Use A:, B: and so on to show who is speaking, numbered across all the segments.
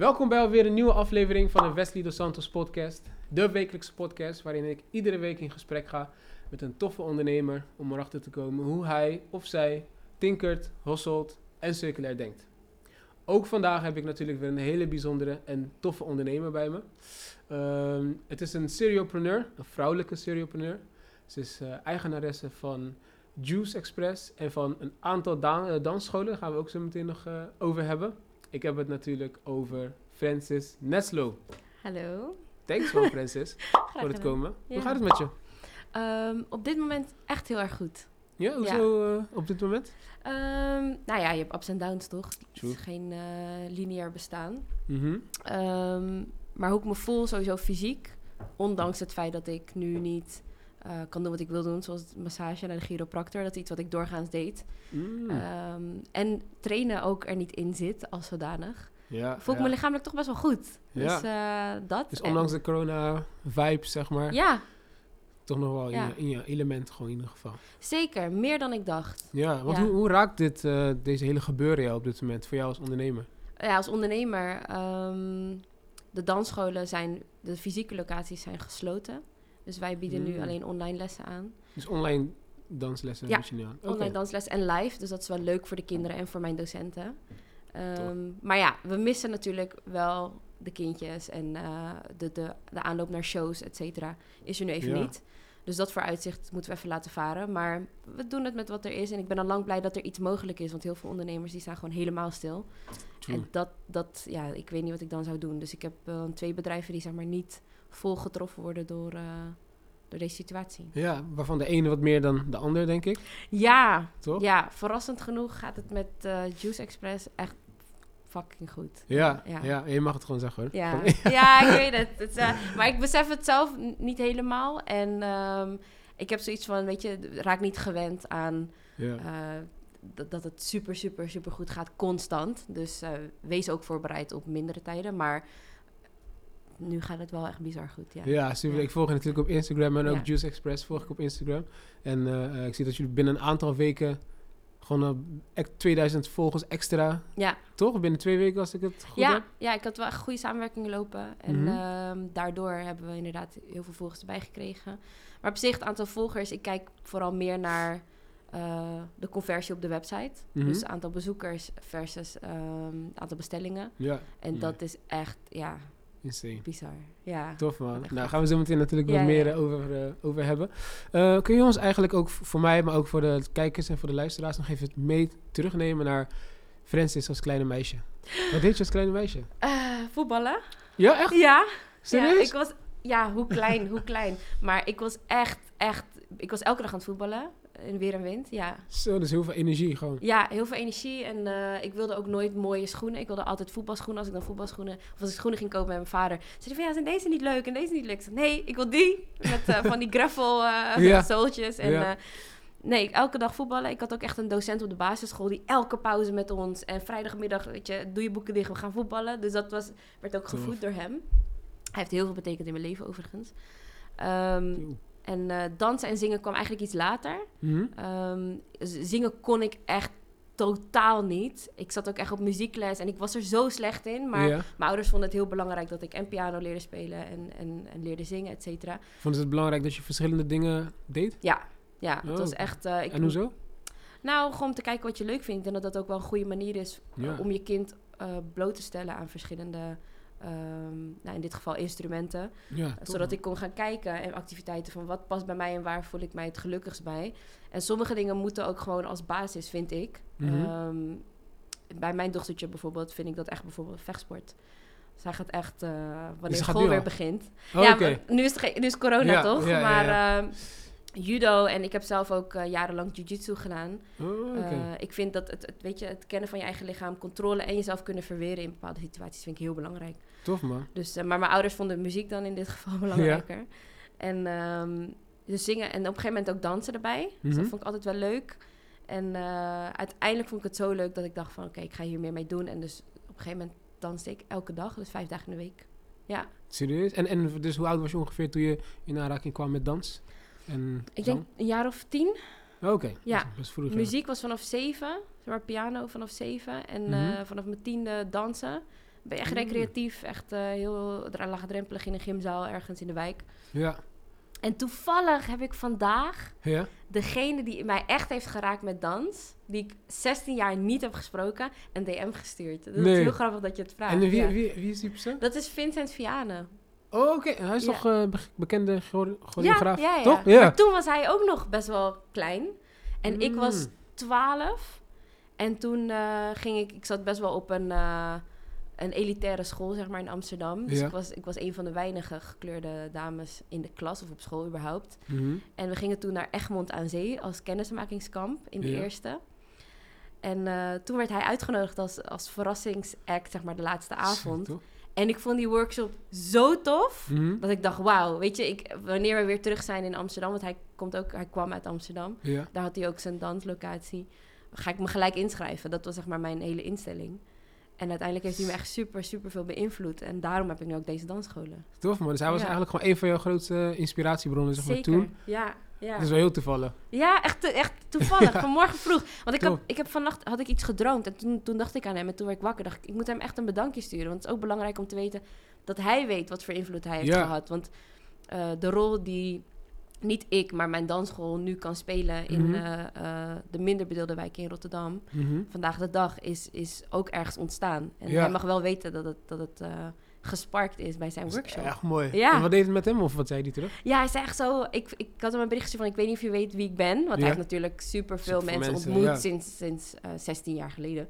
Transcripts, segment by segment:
A: Welkom bij alweer een nieuwe aflevering van de Wesley Dos Santos podcast. De wekelijkse podcast waarin ik iedere week in gesprek ga met een toffe ondernemer om erachter te komen hoe hij of zij tinkert, hosselt en circulair denkt. Ook vandaag heb ik natuurlijk weer een hele bijzondere en toffe ondernemer bij me. Ehm, het is een seriopreneur, een vrouwelijke seriopreneur. Ze is eh, eigenaresse van Juice Express en van een aantal eh, dansscholen. Daar gaan we ook zo meteen nog eh, over hebben. Ik heb het natuurlijk over Francis Neslo.
B: Hallo.
A: Thanks man Francis voor het komen. Hoe gaat het met je?
B: Ehm, op dit moment echt heel erg goed.
A: Ja, hoezo eh, op dit moment?
B: Ehm, nou ja, je hebt ups en downs toch? Het is geen eh, lineair bestaan.
A: Mhm.
B: Ehm, maar hoe ik me voel, sowieso fysiek. Ondanks het feit dat ik nu niet eh, kan doen wat ik wil doen. Zoals massage naar de chiropractor. Dat is iets wat ik doorgaans deed.
A: Mm.
B: Ehm, en trainen ook er niet in zit als zodanig.
A: ja,
B: Voel ik
A: ja.
B: me lichamelijk toch best wel goed.
A: Ja.
B: Dus eh, dat.
A: Dus
B: En-
A: ondanks de corona-vibe, zeg maar,
B: Ja,
A: toch nog wel in, je, in je element gewoon in ieder geval.
B: zeker. Meer dan ik dacht.
A: Ja, want hoe raakt dit, eh, deze hele gebeuren jou op dit moment voor jou als ondernemer?
B: ja, als ondernemer, ehm, de dansscholen zijn, de fysieke locaties zijn gesloten. Dus wij bieden nu
A: Mm.
B: alleen online lessen aan.
A: Dus online danslessen
B: Ja,
A: bied je nu aan? Oké.
B: Online dansles en live, dus dat is wel leuk voor de kinderen en voor mijn docenten. Ehm, maar ja, we missen natuurlijk wel de kindjes en eh, de, de, de aanloop naar shows, et cetera, is er nu even
A: Ja.
B: niet. Dus dat vooruitzicht moeten we even laten varen. Maar we doen het met wat er is. En ik ben al lang blij dat er iets mogelijk is. Want heel veel ondernemers die staan gewoon helemaal stil.
A: True.
B: En dat, dat, ja, ik weet niet wat ik dan zou doen. Dus ik heb twee bedrijven die zeg maar niet vol getroffen worden door, eh, door deze situatie.
A: Ja, waarvan de ene wat meer dan de ander, denk ik.
B: Ja,
A: Toch?
B: ja verrassend genoeg gaat het met eh, Juice Express echt fucking goed.
A: Ja, ja.
B: Ja.
A: je mag het gewoon zeggen hoor.
B: Ja,
A: Gewoon-
B: ja ik weet het. het eh, maar ik besef het zelf niet helemaal. En ehm, ik heb zoiets van, weet je, raak niet gewend aan
A: ja.
B: dat, dat het super, super, super goed gaat, constant. Dus wees ook voorbereid op mindere tijden. Maar nu gaat het wel echt bizar goed, ja.
A: Ja, super.
B: Ja.
A: Ik volg je natuurlijk op Instagram en ook
B: Ja.
A: Juice Express volg ik op Instagram. En eh, eh, ik zie dat jullie binnen een aantal weken gewoon eh, echt 2000 volgers extra,
B: Ja,
A: toch? Binnen twee weken als ik het goed
B: ja,
A: heb.
B: ja, ik had wel echt goede samenwerkingen lopen. En
A: Mhm.
B: ehm, daardoor hebben we inderdaad heel veel volgers erbij gekregen. Maar op zich, het aantal volgers, ik kijk vooral meer naar eh, de conversie op de website.
A: Mhm.
B: Dus het aantal bezoekers versus ehm, het aantal bestellingen.
A: Ja,
B: En dat is echt, ja,
A: insane.
B: bizar. Ja.
A: Tof man. Nou, gaan we zo meteen natuurlijk
B: Ja,
A: wat
B: ja,
A: meer
B: ja.
A: eh, over, eh, over hebben. Eh, kun je ons eigenlijk ook voor mij, maar ook voor de kijkers en voor de luisteraars nog even mee terugnemen naar Francis als kleine meisje? Wat deed je als kleine meisje?
B: Eh, voetballen?
A: Ja, echt?
B: Ja. Ja,
A: Serieus?
B: ik was, ja, hoe klein, hoe klein. Maar ik was echt, echt, ik was elke dag aan het voetballen. In weer en wind, ja.
A: Zo, dus heel veel energie gewoon.
B: Ja, heel veel energie. En eh, ik wilde ook nooit mooie schoenen. Ik wilde altijd voetbalschoenen. Als ik dan voetbalschoenen... Of als ik schoenen ging kopen met mijn vader... zei hij van, ja, zijn deze niet leuk en deze niet leuk? Ik zei, nee, ik wil die. Met eh, van die gravel eh
A: Ja.
B: zooltjes. En,
A: Ja.
B: nee, elke dag voetballen. Ik had ook echt een docent op de basisschool... die elke pauze met ons... en vrijdagmiddag, weet je, doe je boeken dicht, we gaan voetballen. Dus dat was, werd ook gevoed door hem. Hij heeft heel veel betekend in mijn leven, overigens. Ehm, en eh, dansen en zingen kwam eigenlijk iets later.
A: Mhm.
B: Ehm, zingen kon ik echt totaal niet. Ik zat ook echt op muziekles en ik was er zo slecht in. Maar
A: Ja.
B: mijn ouders vonden het heel belangrijk dat ik en piano leerde spelen en, en, en leerde zingen, et cetera.
A: Vond je het belangrijk dat je verschillende dingen deed?
B: Ja, ja het
A: Oh.
B: was echt... eh, ik,
A: En hoezo?
B: Nou, gewoon om te kijken wat je leuk vindt. En dat dat ook wel een goede manier is
A: Ja.
B: om je kind eh, bloot te stellen aan verschillende... ehm, nou, in dit geval instrumenten.
A: Ja, toch,
B: zodat ik kon gaan kijken en activiteiten van wat past bij mij en waar voel ik mij het gelukkigst bij. En sommige dingen moeten ook gewoon als basis, vind ik.
A: Mhm.
B: Ehm, bij mijn dochtertje bijvoorbeeld vind ik dat echt bijvoorbeeld vechtsport. Zij gaat echt, eh, wanneer
A: Dus
B: school weer
A: al?
B: begint.
A: Oh,
B: ja, maar nu is, het nu is corona
A: Ja,
B: toch?
A: ja,
B: maar ehm, judo en ik heb zelf ook eh, jarenlang jiu-jitsu gedaan.
A: Oh.
B: Eh, ik vind dat het, het, weet je, het kennen van je eigen lichaam, controle en jezelf kunnen verweren in bepaalde situaties vind ik heel belangrijk.
A: Tof man.
B: Dus, eh, maar mijn ouders vonden muziek dan in dit geval belangrijker. En dus dus zingen en op een gegeven moment ook dansen erbij. Dus
A: Mhm.
B: dat vond ik altijd wel leuk. En eh, uiteindelijk vond ik het zo leuk dat ik dacht van... oké, ik ga hier meer mee doen. En dus op een gegeven moment danste ik elke dag. Dus vijf dagen in de week. Ja,
A: Serieus? En, en dus hoe oud was je ongeveer toen je in aanraking kwam met dans? En
B: ik denk een jaar of tien.
A: Oh, Oké,
B: Ja.
A: best vroeg. ja.
B: Muziek was vanaf zeven. Zeg maar piano vanaf zeven. En
A: Mhm.
B: eh, vanaf mijn tiende dansen. Ben je echt
A: Mm.
B: recreatief, echt eh, heel laagdrempelig in een gymzaal ergens in de wijk.
A: Ja.
B: En toevallig heb ik vandaag
A: Ja?
B: degene die mij echt heeft geraakt met dans, die ik 16 jaar niet heb gesproken, een DM gestuurd. Dat
A: Nee.
B: is heel grappig dat je het vraagt.
A: En wie,
B: ja.
A: wie, wie is die persoon?
B: Dat is Vincent Vianen.
A: Oh, oké. Hij is
B: Ja.
A: toch be- bekende chore- choreograaf?
B: Ja, ja, ja.
A: Toch? Ja.
B: Maar toen was hij ook nog best wel klein. En ik was
A: Mm.
B: 12. En toen eh, ging ik... Ik zat best wel op een, een elitaire school, zeg maar, in Amsterdam. Dus
A: Ja.
B: ik, was, ik was een van de weinige gekleurde dames in de klas of op school überhaupt.
A: Mhm.
B: En we gingen toen naar Egmond aan Zee als kennismakingskamp in de
A: Ja.
B: eerste. En eh, toen werd hij uitgenodigd als, als verrassingsact, zeg maar, de laatste avond. En ik vond die workshop zo tof.
A: Mhm.
B: Dat ik dacht, wauw, weet je, ik, wanneer we weer terug zijn in Amsterdam, want hij, komt ook, hij kwam uit Amsterdam,
A: Ja.
B: daar had hij ook zijn danslocatie, ga ik me gelijk inschrijven. Dat was zeg maar mijn hele instelling. En uiteindelijk heeft hij me echt super, super veel beïnvloed. En daarom heb ik nu ook deze dansscholen.
A: Tof man. Dus hij was
B: Ja.
A: eigenlijk gewoon een van jouw grootste inspiratiebronnen zeg maar,
B: Zeker,
A: toen.
B: ja. Ja.
A: Dat is wel heel toevallig.
B: Ja, echt, te- echt toevallig. Vanmorgen vroeg. Want ik heb, ik heb vannacht had ik iets gedroomd. En toen, toen dacht ik aan hem. En toen werd ik wakker. dacht ik, ik moet hem echt een bedankje sturen. Want het is ook belangrijk om te weten dat hij weet wat voor invloed hij heeft
A: Ja.
B: gehad. Want eh, de rol die niet ik, maar mijn dansschool nu kan spelen in
A: Mhm.
B: eh, eh, de minder bedeelde wijk in Rotterdam.
A: Mhm.
B: Vandaag de dag is, is ook ergens ontstaan. En
A: Ja.
B: hij mag wel weten dat het, dat het eh, gesparkt is bij zijn
A: Dat is
B: workshop.
A: echt mooi.
B: Ja.
A: En wat deed het met hem of wat zei hij terug?
B: Ja, hij zei echt zo... Ik, ik had hem een berichtje van... Ik weet niet of je weet wie ik ben. Want
A: Ja.
B: hij heeft natuurlijk super mensen,
A: mensen,
B: ontmoet
A: ja.
B: sinds, sinds eh 16 jaar geleden.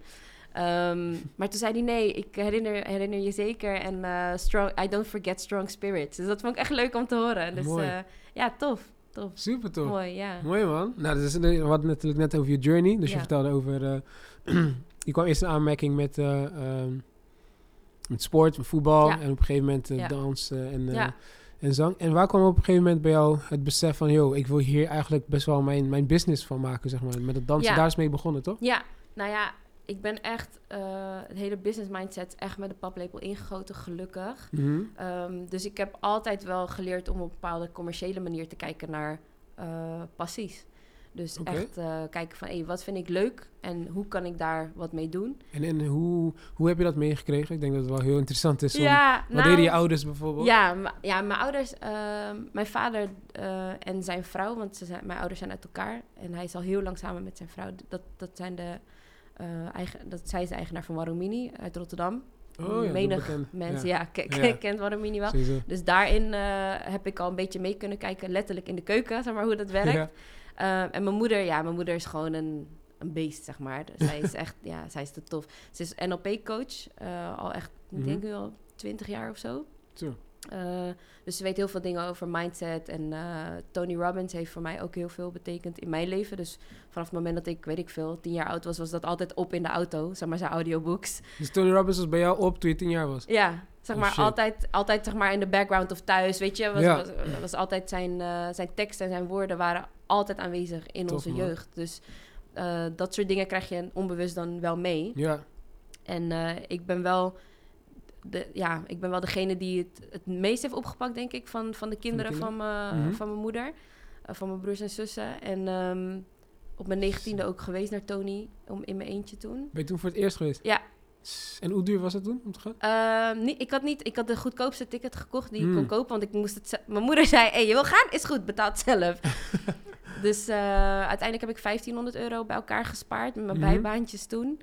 B: Ehm, maar toen zei hij... Nee, ik herinner, herinner je zeker. En strong, I don't forget strong spirits. Dus dat vond ik echt leuk om te horen. Dus
A: Mooi.
B: Ja, tof. Tof.
A: Super tof.
B: Mooi, ja.
A: Mooi man. Nou, dat is, we hadden natuurlijk net over je journey. Dus je vertelde over... eh, je kwam eerst in aanmerking met, eh, ehm, met sport, met voetbal.
B: Ja.
A: En op een gegeven moment eh,
B: Ja.
A: dans eh, en, en zang. En waar kwam op een gegeven moment bij jou het besef van... Yo, ik wil hier eigenlijk best wel mijn, mijn business van maken, zeg maar. Met het dansen,
B: Ja.
A: daar is mee begonnen, toch?
B: Ja, nou ja... Ik ben echt... eh, het hele business mindset echt met de paplepel ingegoten, gelukkig.
A: Mhm.
B: Ehm, dus ik heb altijd wel geleerd om op een bepaalde commerciële manier te kijken naar eh, passies. Dus echt eh, kijken van, hé, wat vind ik leuk en hoe kan ik daar wat mee doen?
A: En, en hoe, hoe heb je dat meegekregen? Ik denk dat het wel heel interessant is. Om,
B: ja,
A: wat deden je ouders bijvoorbeeld?
B: Ja, ja, mijn ouders, ehm, mijn vader en zijn vrouw, want ze zijn, mijn ouders zijn uit elkaar en hij is al heel lang samen met zijn vrouw. Dat, dat zijn de, eh, eigen, dat, zij is de eigenaar van Warumini uit Rotterdam.
A: Oh ja,
B: Menig mensen, ja,
A: Ja.
B: kent Warumini wel.
A: Sowieso.
B: Dus daarin eh, heb ik al een beetje mee kunnen kijken, letterlijk in de keuken, zeg maar, hoe dat werkt. Eh, en mijn moeder, ja, mijn moeder is gewoon een, een beest, zeg maar. Dus zij is echt, ja, zij is te tof. Ze is NLP-coach, al echt, ik
A: Mhm.
B: denk nu al twintig jaar of zo.
A: Zo.
B: Eh, dus ze weet heel veel dingen over mindset. En eh, Tony Robbins heeft voor mij ook heel veel betekend in mijn leven. Dus vanaf het moment dat ik, weet ik veel, tien jaar oud was, was dat altijd op in de auto. Zeg maar zijn audiobooks.
A: Dus Tony Robbins was bij jou op toen je tien jaar was?
B: Ja, zeg
A: Oh,
B: maar altijd, altijd zeg maar in de background of thuis, weet je. Was,
A: Ja.
B: was, was altijd zijn, eh, zijn teksten en zijn woorden waren altijd aanwezig in
A: Tof,
B: onze
A: man.
B: jeugd. Dus dat soort dingen krijg je onbewust dan wel mee.
A: Ja.
B: En ik ben wel... De, ja, ik ben wel degene die het, het meest heeft opgepakt, denk ik, van, van de kinderen van,
A: kinderen?
B: mijn
A: Mhm.
B: van mijn moeder. eh, van mijn broers en zussen. En ehm, op mijn negentiende ook geweest naar Tony, om in mijn eentje toen.
A: Ben je toen voor het eerst geweest?
B: Ja.
A: En hoe duur was het toen om te gaan?
B: Ehm, niet, ik, had niet, ik had de goedkoopste ticket gekocht die ik
A: Hmm.
B: kon kopen, want ik moest het... Mijn moeder zei, hey, je wil gaan? Is goed, betaal het zelf. dus eh, uiteindelijk heb ik 1500 euro bij elkaar gespaard met mijn
A: Mhm.
B: bijbaantjes toen.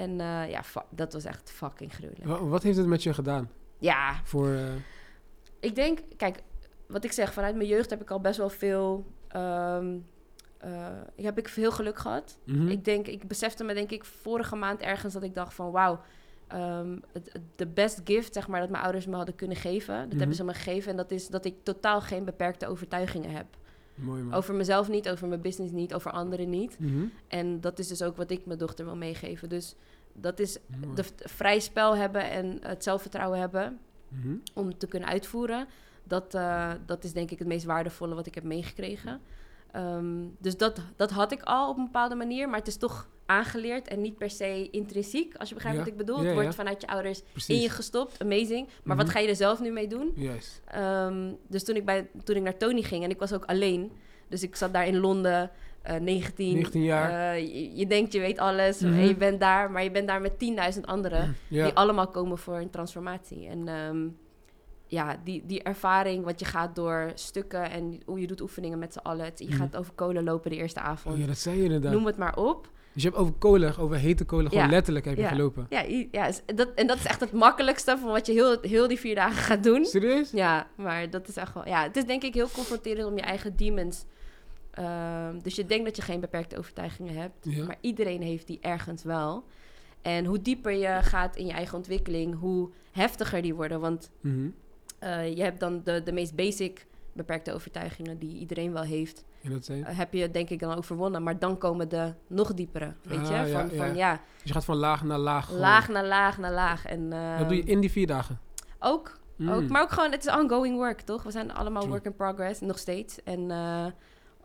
B: En eh, ja, dat was echt fucking gruwelijk.
A: Wa- Wat heeft het met je gedaan?
B: Ja,
A: Voor, eh,
B: ik denk, kijk, wat ik zeg, vanuit mijn jeugd heb ik al best wel veel. ehm, eh, heb ik veel geluk gehad.
A: mhm.
B: Ik denk, ik besefte me denk ik vorige maand ergens dat ik dacht van wauw, ehm, de best gift zeg maar dat mijn ouders me hadden kunnen geven, dat
A: Mhm.
B: hebben ze me gegeven en dat is dat ik totaal geen beperkte overtuigingen heb.
A: Mooi man.
B: Over mezelf niet, over mijn business niet, over anderen niet.
A: Mhm.
B: En dat is dus ook wat ik mijn dochter wil meegeven. Dus dat is
A: Mooi.
B: de vrij spel hebben en het zelfvertrouwen hebben
A: Mhm.
B: om te kunnen uitvoeren. Dat, eh, dat is denk ik het meest waardevolle wat ik heb meegekregen. Ehm, dus dat, dat had ik al op een bepaalde manier, maar het is toch aangeleerd en niet per se intrinsiek, als je begrijpt
A: Ja.
B: wat ik bedoel.
A: Ja,
B: het wordt
A: ja.
B: vanuit je ouders
A: Precies.
B: in je gestopt, amazing. Maar wat
A: Mhm.
B: ga je er zelf nu mee doen?
A: Juist.
B: Ehm, dus toen ik, bij, toen ik naar Tony ging en ik was ook alleen, dus ik zat daar in Londen eh, 19.
A: 19 jaar.
B: Eh, je, je denkt je weet alles
A: Mhm.
B: en je bent daar, maar je bent daar met 10.000 anderen die allemaal komen voor een transformatie. En ehm, ja, die, die ervaring, want je gaat door stukken en hoe je doet oefeningen met z'n allen. Het- Je
A: Mhm.
B: gaat over kolen lopen de eerste avond.
A: Oh ja, dat zei je inderdaad.
B: Noem het maar op.
A: Dus je hebt over kolen, over hete kolen, gewoon
B: Ja.
A: letterlijk heb je
B: Ja.
A: gelopen.
B: Ja, ja dat, en dat is echt het makkelijkste van wat je heel, heel die vier dagen gaat doen.
A: Serieus?
B: Ja, maar dat is echt wel... Ja, het is denk ik heel confronterend om je eigen demons... ehm, dus je denkt dat je geen beperkte overtuigingen hebt.
A: Ja.
B: Maar iedereen heeft die ergens wel. En hoe dieper je gaat in je eigen ontwikkeling... hoe heftiger die worden. Want
A: Mhm.
B: Eh, je hebt dan de, de meest basic beperkte overtuigingen... die iedereen wel heeft.
A: Dat
B: Eh, heb je denk ik dan overwonnen. Maar dan komen de nog diepere, weet
A: Ah,
B: je?
A: ja,
B: Van,
A: ja.
B: van ja,
A: Dus je gaat van laag naar laag. gewoon.
B: laag naar laag naar laag. En,
A: Dat doe je in die vier dagen.
B: Ook,
A: Mm.
B: ook. Maar ook gewoon, het is ongoing work, toch? We zijn allemaal
A: True.
B: work in progress, nog steeds. En eh,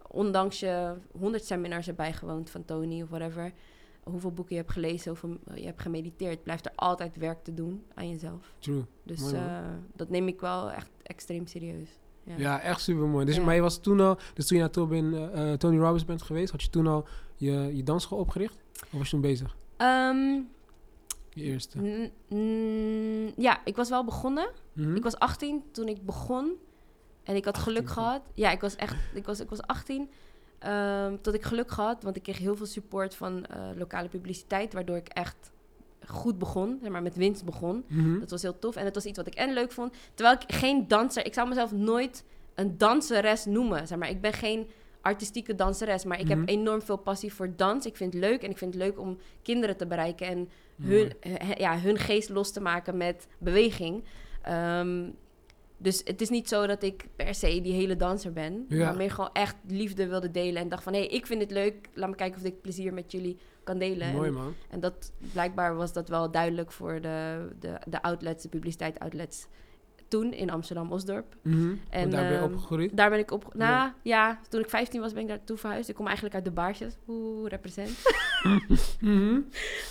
B: ondanks je honderd seminars hebt bijgewoond van Tony of whatever... hoeveel boeken je hebt gelezen, hoeveel je hebt gemediteerd... blijft er altijd werk te doen aan jezelf.
A: True.
B: Dus
A: Mooi,
B: eh, dat neem ik wel echt extreem serieus. Ja.
A: Ja, echt super mooi. Dus,
B: Ja.
A: Maar je was toen al, dus toen je naar Tobin, eh, eh, Tony Robbins bent geweest, had je toen al je, je dansschool opgericht? Of was je toen bezig?
B: Ehm,
A: Je eerste.
B: ja, ik was wel begonnen.
A: Mhm.
B: Ik was 18 toen ik begon. En ik had
A: 18,
B: geluk gehad. Ja, ik was echt... Ik was, ik was 18 ehm, tot ik geluk gehad. Want ik kreeg heel veel support van eh, lokale publiciteit. Waardoor ik echt goed begon. Zeg maar met winst begon.
A: Mhm.
B: Dat was heel tof. En dat was iets wat ik en leuk vond. Terwijl ik geen danser... Ik zou mezelf nooit een danseres noemen. Zeg maar, ik ben geen artistieke danseres. Maar ik
A: Mhm.
B: heb enorm veel passie voor dans. Ik vind het leuk. En ik vind het leuk om kinderen te bereiken. En hun, ja, hun geest los te maken met beweging. Ehm, dus het is niet zo dat ik per se die hele danser ben.
A: Ja.
B: Maar meer gewoon echt liefde wilde delen. En dacht van, hé, hey, ik vind het leuk. Laat me kijken of ik plezier met jullie kan delen.
A: Mooi man.
B: en dat, blijkbaar was dat wel duidelijk voor de, de, de outlets, de publiciteit-outlets toen in Amsterdam-Osdorp.
A: Mhm.
B: En,
A: daar ben je
B: ehm,
A: opgegroeid?
B: Daar ben ik op... Nou,
A: Ja.
B: ja. toen ik 15 was ben ik daartoe verhuisd. Ik kom eigenlijk uit de Baarsjes. Oeh, represent.
A: Mhm.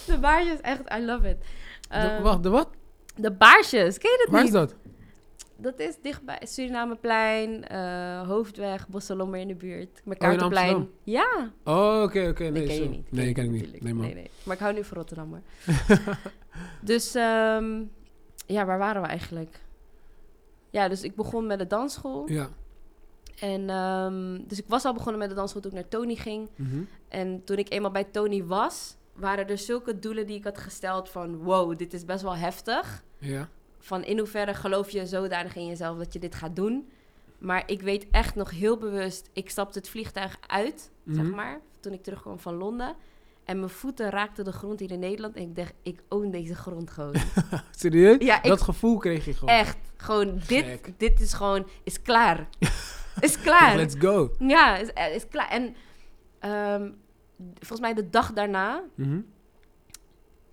B: de Baarsjes, echt, I love it.
A: De-
B: Ehm,
A: wacht, de wat?
B: De Baarsjes, ken je dat
A: Waar
B: niet?
A: is dat?
B: Dat is dichtbij Surinameplein, eh Hoofdweg, Bosselommer in de buurt.
A: Oh, in
B: MacArthurplein.
A: Amsterdam?
B: ja,
A: Oh, oké, oké.
B: die
A: Nee,
B: ken je niet.
A: Nee, ken ik niet. Nee.
B: Nee, nee. Maar ik hou nu van Rotterdam, hoor. dus, ehm, ja, waar waren we eigenlijk? Ja, dus ik begon met de dansschool.
A: Ja.
B: En, ehm, dus ik was al begonnen met de dansschool toen ik naar Tony ging.
A: Mhm.
B: En toen ik eenmaal bij Tony was, waren er zulke doelen die ik had gesteld van... Wow, dit is best wel heftig.
A: Ja.
B: Van in hoeverre geloof je zodanig in jezelf dat je dit gaat doen. Maar ik weet echt nog heel bewust, ik stapte het vliegtuig uit, zeg
A: Mhm.
B: maar, toen ik terugkwam van Londen. En mijn voeten raakten de grond hier in Nederland. En ik dacht, ik own deze grond gewoon.
A: Serieus?
B: Ja, ik-
A: Dat gevoel kreeg je gewoon.
B: echt, gewoon, dit,
A: Gek.
B: dit is gewoon, is klaar. is klaar.
A: Let's go.
B: Ja, is, eh, is klaar. En ehm, volgens mij de dag daarna,
A: Mhm.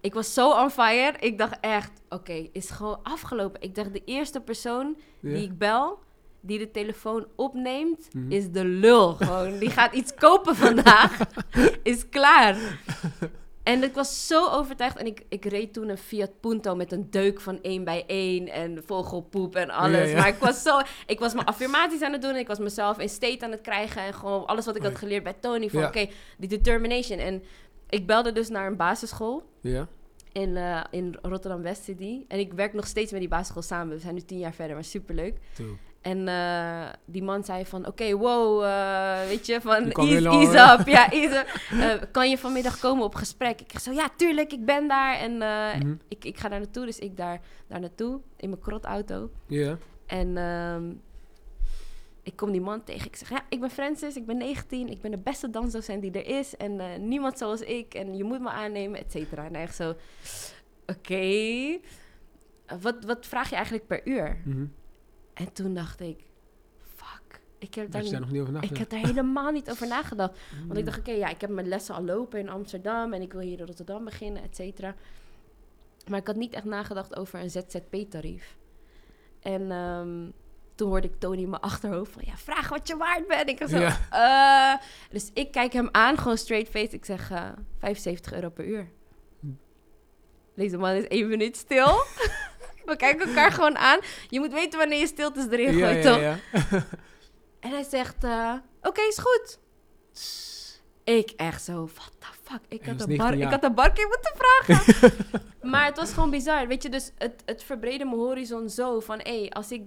B: Ik was zo on fire. Ik dacht echt, oké, is gewoon afgelopen. Ik dacht, de eerste persoon die ik bel, die de telefoon opneemt,
A: Mhm.
B: is de lul. Gewoon, die gaat iets kopen vandaag. is klaar. En ik was zo overtuigd. En ik, ik reed toen een Fiat Punto met een deuk van 1 bij 1 en vogelpoep en alles.
A: Ja, ja.
B: Maar ik was zo... Ik was mijn affirmaties aan het doen. Ik was mezelf in state aan het krijgen. En gewoon alles wat ik had geleerd bij Tony. Van
A: Ja.
B: oké, die determination. En ik belde dus naar een basisschool
A: Ja.
B: in, eh, in Rotterdam West City. En ik werk nog steeds met die basisschool samen. We zijn nu tien jaar verder, maar superleuk.
A: Toe.
B: En eh, die man zei van, oké, wow, eh, weet je, van ease, up. Ja, ease up. Kan je vanmiddag komen op gesprek? Ik zo, ja, tuurlijk, ik ben daar. En
A: Mhm.
B: ik, ik ga daar naartoe. Dus ik daar, daar naartoe in mijn krotauto.
A: Ja.
B: En ehm, ik kom die man tegen. Ik zeg, ja, ik ben Francis, ik ben 19. Ik ben de beste dansdocent die er is. En eh, niemand zoals ik. En je moet me aannemen, et cetera. En echt zo, oké. Wat, wat vraag je eigenlijk per uur?
A: Mhm.
B: En toen dacht ik, fuck. Ik heb, daar niet,
A: nog niet over
B: ik heb daar helemaal niet over nagedacht. Want ik dacht, oké, ja, ik heb mijn lessen al lopen in Amsterdam. En ik wil hier in Rotterdam beginnen, et cetera. Maar ik had niet echt nagedacht over een ZZP-tarief. En ehm, toen hoorde ik Tony in mijn achterhoofd van... Ja, vraag wat je waard bent. Ik was zo,
A: Ja.
B: "Eh." Dus ik kijk hem aan, gewoon straight face. Ik zeg, eh 75 euro per uur. Deze man is één minuut stil. We kijken elkaar gewoon aan. Je moet weten wanneer je stiltes erin gooit,
A: ja, ja,
B: toch?
A: ja.
B: En hij zegt, eh, oké, is goed. Ik echt zo, what the fuck? Ik, had een, bar,
A: 19
B: ik had een barkeer moeten vragen. maar het was gewoon bizar. Weet je, dus het, het verbreden mijn horizon zo van... hé, als ik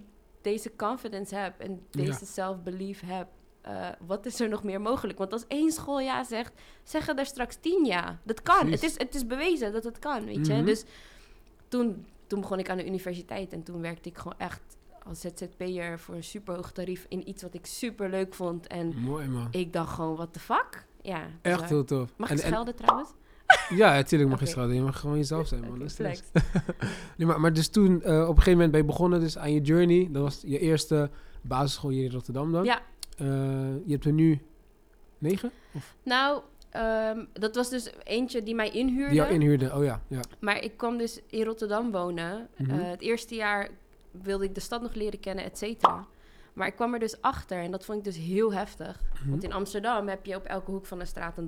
B: deze confidence heb en
A: Ja.
B: deze self-belief heb... eh, wat is er nog meer mogelijk? Want als één school ja zegt, zeggen er straks tien ja. Dat kan. Het is, het is bewezen dat het kan, weet je.
A: Mhm.
B: Dus toen, toen begon ik aan de universiteit en toen werkte ik gewoon echt als ZZP'er voor een superhoog tarief in iets wat ik super leuk vond. En
A: Mooi man.
B: ik dacht gewoon, what the fuck? Ja,
A: Echt heel tof.
B: Mag
A: En-
B: ik
A: en-
B: schelden trouwens?
A: Ja, natuurlijk mag je
B: Oké.
A: schelden. Je mag gewoon jezelf zijn, man. Nee, maar, maar dus toen, eh, op een gegeven moment ben je begonnen dus aan je journey. Dat was je eerste basisschool hier in Rotterdam dan.
B: Ja.
A: Eh, je hebt er nu negen?
B: Nou, ehm, dat was dus eentje die mij inhuurde.
A: Die jou inhuurden. Oh ja, ja.
B: Maar ik kwam dus in Rotterdam wonen.
A: Mhm.
B: Eh, het eerste jaar wilde ik de stad nog leren kennen, et cetera. Maar ik kwam er dus achter en dat vond ik dus heel heftig.
A: Mhm.
B: Want in Amsterdam heb je op elke hoek van de straat een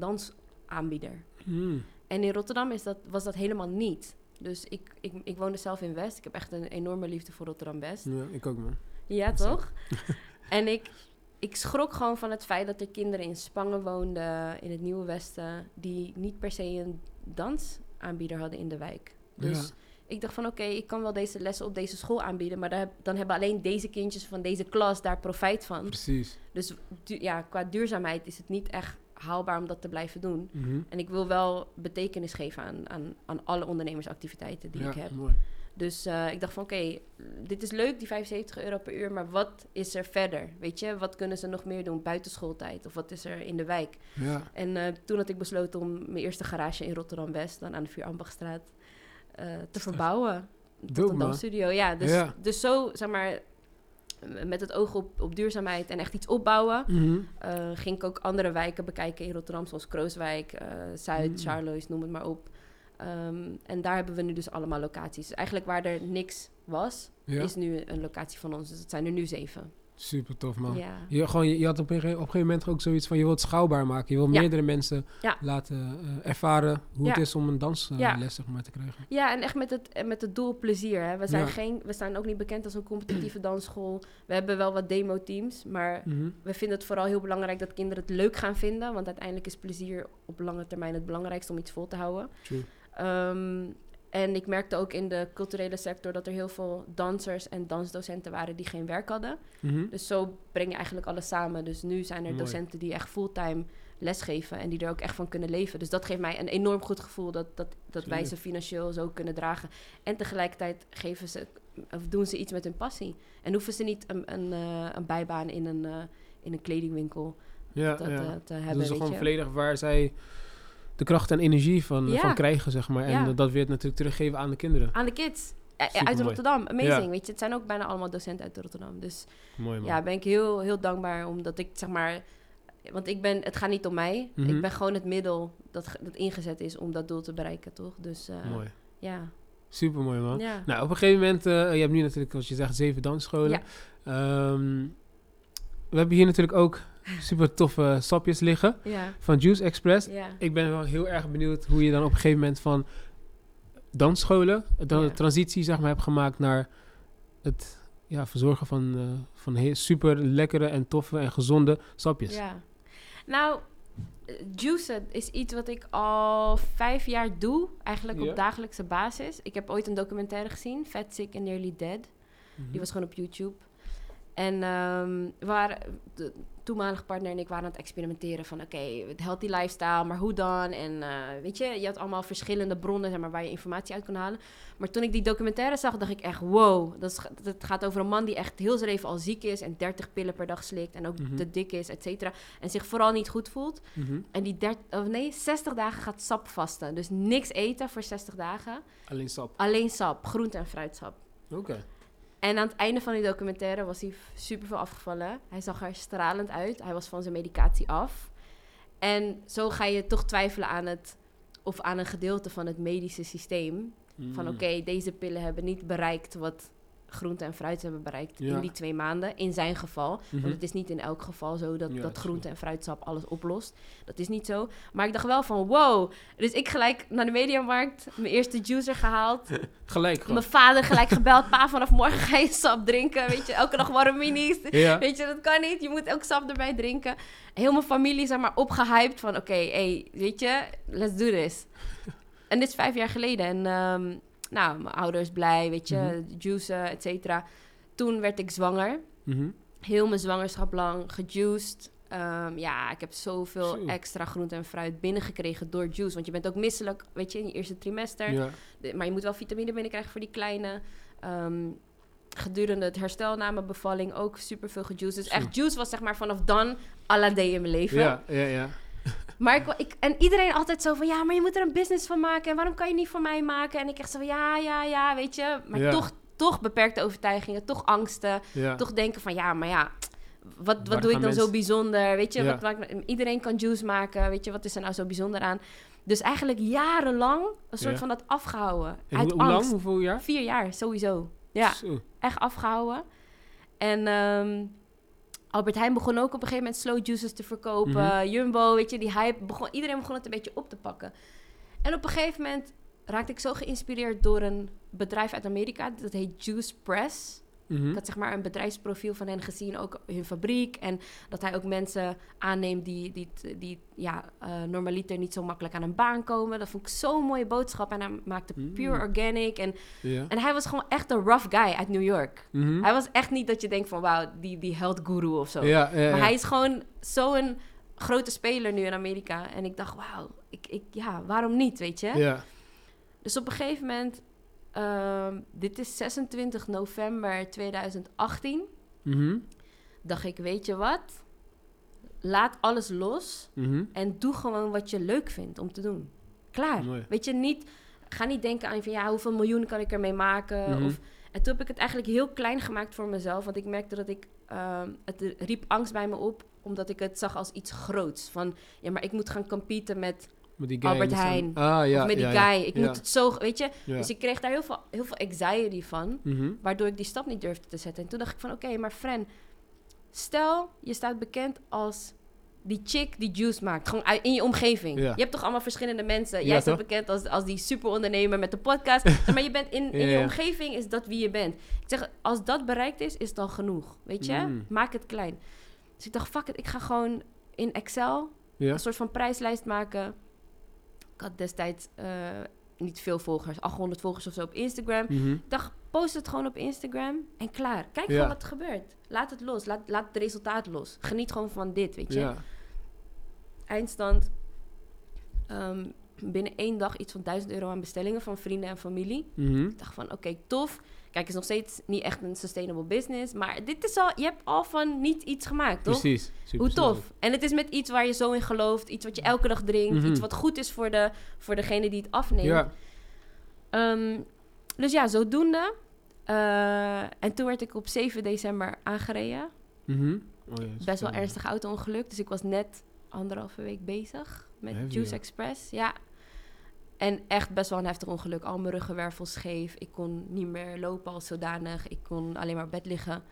B: dansaanbieder.
A: Hmm.
B: En in Rotterdam is dat, was dat helemaal niet. Dus ik, ik, ik woonde zelf in West. Ik heb echt een enorme liefde voor Rotterdam-West.
A: Ja, ik ook, man.
B: Ja, toch? en ik, ik schrok gewoon van het feit dat er kinderen in Spangen woonden, in het Nieuwe Westen, die niet per se een dansaanbieder hadden in de wijk. Dus
A: Ja.
B: ik dacht van oké, ik kan wel deze lessen op deze school aanbieden, maar daar dan hebben alleen deze kindjes van deze klas daar profijt van.
A: Precies.
B: Dus du- ja, qua duurzaamheid is het niet echt haalbaar om dat te blijven doen.
A: Mhm.
B: En ik wil wel betekenis geven aan, aan, aan alle ondernemersactiviteiten die
A: ja,
B: ik heb.
A: mooi.
B: Dus eh, ik dacht van oké, dit is leuk, die 75 euro per uur, maar wat is er verder? Weet je, wat kunnen ze nog meer doen buiten schooltijd? Of wat is er in de wijk?
A: Ja,
B: En eh, toen had ik besloten om mijn eerste garage in Rotterdam-West, dan aan de Vier Ambachtstraat, eh, te verbouwen. Tot
A: Dope,
B: een dansstudio. Ja, dus,
A: Ja.
B: dus zo, zeg maar, met het oog op, op duurzaamheid en echt iets opbouwen,
A: Mhm.
B: eh, ging ik ook andere wijken bekijken in Rotterdam, zoals Krooswijk, eh, Zuid,
A: Mm.
B: Charloes, noem het maar op. Ehm, en daar hebben we nu dus allemaal locaties. Dus eigenlijk waar er niks was,
A: ja.
B: is nu een locatie van ons. Dus het zijn er nu zeven.
A: Super tof, man.
B: Ja.
A: Je, gewoon, je, je had op een, op een gegeven moment ook zoiets van... je wilt schouwbaar maken. Je wil
B: Ja.
A: meerdere mensen
B: Ja.
A: laten eh, ervaren... hoe het is om een dansles
B: Ja.
A: zeg maar, te krijgen.
B: ja, en echt met het, met het doel plezier. Hè. We, zijn geen, we staan ook niet bekend als een competitieve dansschool. We hebben wel wat demo-teams, maar
A: Mhm.
B: we vinden het vooral heel belangrijk dat kinderen het leuk gaan vinden. Want uiteindelijk is plezier op lange termijn het belangrijkste om iets vol te houden.
A: True.
B: Ehm, en ik merkte ook in de culturele sector dat er heel veel dansers en dansdocenten waren die geen werk hadden.
A: Mhm.
B: Dus zo breng je eigenlijk alles samen. Dus nu zijn er
A: Mooi.
B: docenten die echt fulltime lesgeven en die er ook echt van kunnen leven. Dus dat geeft mij een enorm goed gevoel dat, dat, dat wij ze financieel zo kunnen dragen. En tegelijkertijd geven ze, of doen ze iets met hun passie. En hoeven ze niet een, een, eh, een bijbaan in een, eh, in een kledingwinkel
A: Ja,
B: dat,
A: ja.
B: te
A: Dat
B: hebben.
A: is
B: weet
A: gewoon volledig waar zij de kracht en energie van,
B: Ja.
A: van krijgen, zeg maar. En
B: Ja.
A: dat weer natuurlijk teruggeven aan de kinderen.
B: Aan de kids. Eh, uit
A: Supermooi.
B: Rotterdam. Amazing.
A: Ja.
B: Weet je, het zijn ook bijna allemaal docenten uit Rotterdam. Dus
A: Mooi, man.
B: ja, ben ik heel, heel dankbaar omdat ik zeg maar. Want ik ben, het gaat niet om mij.
A: Mhm.
B: Ik ben gewoon het middel dat, dat ingezet is om dat doel te bereiken, toch? Dus eh,
A: Mooi.
B: ja.
A: Super mooi, man.
B: ja.
A: Nou, op een gegeven moment, eh, je hebt nu natuurlijk, als je zegt, zeven dansscholen.
B: Ja.
A: Ehm, we hebben hier natuurlijk ook super toffe sapjes liggen
B: Ja.
A: van Juice Express.
B: Ja.
A: Ik ben wel heel erg benieuwd hoe je dan op een gegeven moment van dansscholen, dan
B: Ja.
A: de transitie zeg maar hebt gemaakt naar het ja, verzorgen van, eh, van heel super lekkere en toffe en gezonde sapjes.
B: ja. Nou, eh, juicen is iets wat ik al vijf jaar doe, eigenlijk op dagelijkse basis. Ik heb ooit een documentaire gezien, Fat, Sick and Nearly Dead.
A: Mhm.
B: Die was gewoon op YouTube. En ehm, de toenmalige partner en ik waren aan het experimenteren van... oké, het healthy lifestyle, maar hoe dan? En eh, weet je, je had allemaal verschillende bronnen zeg maar, waar je informatie uit kon halen. Maar toen ik die documentaire zag, dacht ik echt... wow, dat, is, dat gaat over een man die echt heel zijn leven al ziek is... en 30 pillen per dag slikt en ook
A: Mhm.
B: te dik is, et cetera. En zich vooral niet goed voelt.
A: Mhm.
B: En die 30, of nee, 60 dagen gaat sap vasten. Dus niks eten voor 60 dagen.
A: Alleen sap.
B: Alleen sap, groente- en fruitsap.
A: Oké.
B: En aan het einde van die documentaire was hij super veel afgevallen. Hij zag er stralend uit. Hij was van zijn medicatie af. En zo ga je toch twijfelen aan het of aan een gedeelte van het medische systeem. Van
A: Mm.
B: oké, deze pillen hebben niet bereikt wat groente en fruit hebben bereikt
A: Ja.
B: in die twee maanden. In zijn geval.
A: Mhm.
B: Want het is niet in elk geval zo dat,
A: Ja,
B: dat groente en fruitsap alles oplost. Dat is niet zo. Maar ik dacht wel van wow. Dus ik gelijk naar de mediamarkt, mijn eerste juicer gehaald.
A: Gelijk gewoon.
B: Mijn vader gelijk gebeld. Pa, vanaf morgen ga je sap drinken. Weet je, elke dag warme minis.
A: Ja.
B: Weet je, dat kan niet. Je moet ook sap erbij drinken. Heel mijn familie, zeg maar, opgehyped van... Oké, hey, weet je, let's do this. en dit is vijf jaar geleden. En ehm, nou, mijn ouders blij, weet je,
A: Mhm.
B: juicen, et cetera. Toen werd ik zwanger.
A: Mhm.
B: Heel mijn zwangerschap lang gejuiced. Ehm, ja, ik heb zoveel
A: Zo.
B: extra groente en fruit binnengekregen door juice. Want je bent ook misselijk, weet je, in je eerste trimester.
A: Ja.
B: De- maar je moet wel vitamine binnenkrijgen voor die kleine. Ehm, gedurende het herstel na mijn bevalling ook super veel gejuiced. Dus
A: Zo.
B: echt, juice was zeg maar vanaf dan alla day in mijn leven.
A: Ja, ja, ja.
B: Maar ik, en iedereen altijd zo van, ja, maar je moet er een business van maken. En waarom kan je niet voor mij maken? En ik echt zo van, ja, ja, ja, weet je. Maar
A: Ja.
B: toch, toch beperkte overtuigingen, toch angsten.
A: ja.
B: Toch denken van, ja, maar ja, wat,
A: Waar
B: wat doe ik dan zo bijzonder? Weet je,
A: Ja.
B: wat, iedereen kan juice maken. Weet je, wat is er nou zo bijzonder aan? Dus eigenlijk jarenlang een soort van dat afgehouden.
A: En
B: uit
A: hoe, hoe lang? Hoeveel jaar?
B: Vier jaar, sowieso. Ja,
A: Zo.
B: echt afgehouden. En ehm, Albert Heijn begon ook op een gegeven moment slow juices te verkopen.
A: Mhm.
B: Jumbo, weet je, die hype. Begon, iedereen begon het een beetje op te pakken. En op een gegeven moment raakte ik zo geïnspireerd door een bedrijf uit Amerika. Dat heet Juice Press.
A: Mhm.
B: Ik had zeg maar een bedrijfsprofiel van hen gezien, ook hun fabriek. En dat hij ook mensen aanneemt die, die, die ja, eh, normaliter niet zo makkelijk aan een baan komen. Dat vond ik zo'n mooie boodschap. En hij maakte
A: Mm.
B: pure organic. En, en hij was gewoon echt een rough guy uit New York.
A: Mhm.
B: Hij was echt niet dat je denkt van wauw, die, die health guru of zo.
A: Ja, ja,
B: Maar hij is gewoon zo'n grote speler nu in Amerika. En ik dacht, wauw, ik, ik, ja, waarom niet, weet je?
A: Ja.
B: Dus op een gegeven moment, ehm, dit is 26 november 2018,
A: Mhm.
B: dacht ik, weet je wat? Laat alles los
A: Mhm.
B: en doe gewoon wat je leuk vindt om te doen. Klaar.
A: Mooi.
B: Weet je, niet, ga niet denken aan van ja, hoeveel miljoen kan ik ermee maken?
A: Mhm.
B: Of, en toen heb ik het eigenlijk heel klein gemaakt voor mezelf, want ik merkte dat ik, ehm, het riep angst bij me op, omdat ik het zag als iets groots. Van ja, maar ik moet gaan competen met
A: Met die guy
B: Albert Heijn.
A: Ah, ja.
B: of met die
A: ja,
B: guy. Ik moet het zo, weet je. Dus ik kreeg daar heel veel, heel veel anxiety van.
A: Mhm.
B: Waardoor ik die stap niet durfde te zetten. En toen dacht ik van, oké, maar Fren... Stel, je staat bekend als die chick die juice maakt. Gewoon in je omgeving.
A: Ja.
B: Je hebt toch allemaal verschillende mensen.
A: Ja,
B: Jij staat bekend als, als die superondernemer met de podcast. maar je bent in, in
A: Ja,
B: je omgeving is dat wie je bent. Ik zeg, als dat bereikt is, is het dan genoeg. Weet je?
A: Mm.
B: Maak het klein. Dus ik dacht, fuck it, ik ga gewoon in Excel een soort van prijslijst maken. Ik had destijds eh, niet veel volgers, 800 volgers of zo op Instagram.
A: Mhm.
B: Ik dacht, post het gewoon op Instagram en klaar. Kijk
A: Ja.
B: gewoon wat er gebeurt. Laat het los. Laat, laat het resultaat los. Geniet gewoon van dit, weet je.
A: Ja.
B: Eindstand. ehm, binnen één dag iets van 1000 euro aan bestellingen van vrienden en familie.
A: Mhm.
B: Ik dacht van, oké, tof. Kijk, het is nog steeds niet echt een sustainable business. Maar dit is al, je hebt al van niet iets gemaakt, toch?
A: Precies.
B: Hoe tof. En het is met iets waar je zo in gelooft. Iets wat je elke dag drinkt.
A: Mhm.
B: Iets wat goed is voor, de, voor degene die het afneemt.
A: Ja.
B: Ehm, dus ja, zodoende. Eh, en toen werd ik op 7 december aangereden.
A: Mhm. Oh,
B: Best wel ernstig auto-ongeluk. Dus ik was net anderhalve week bezig met
A: Heavy,
B: Juice
A: ja.
B: Express. Ja. En echt best wel een heftig ongeluk. Al mijn ruggenwervel scheef. Ik kon niet meer lopen als zodanig. Ik kon alleen maar op bed liggen.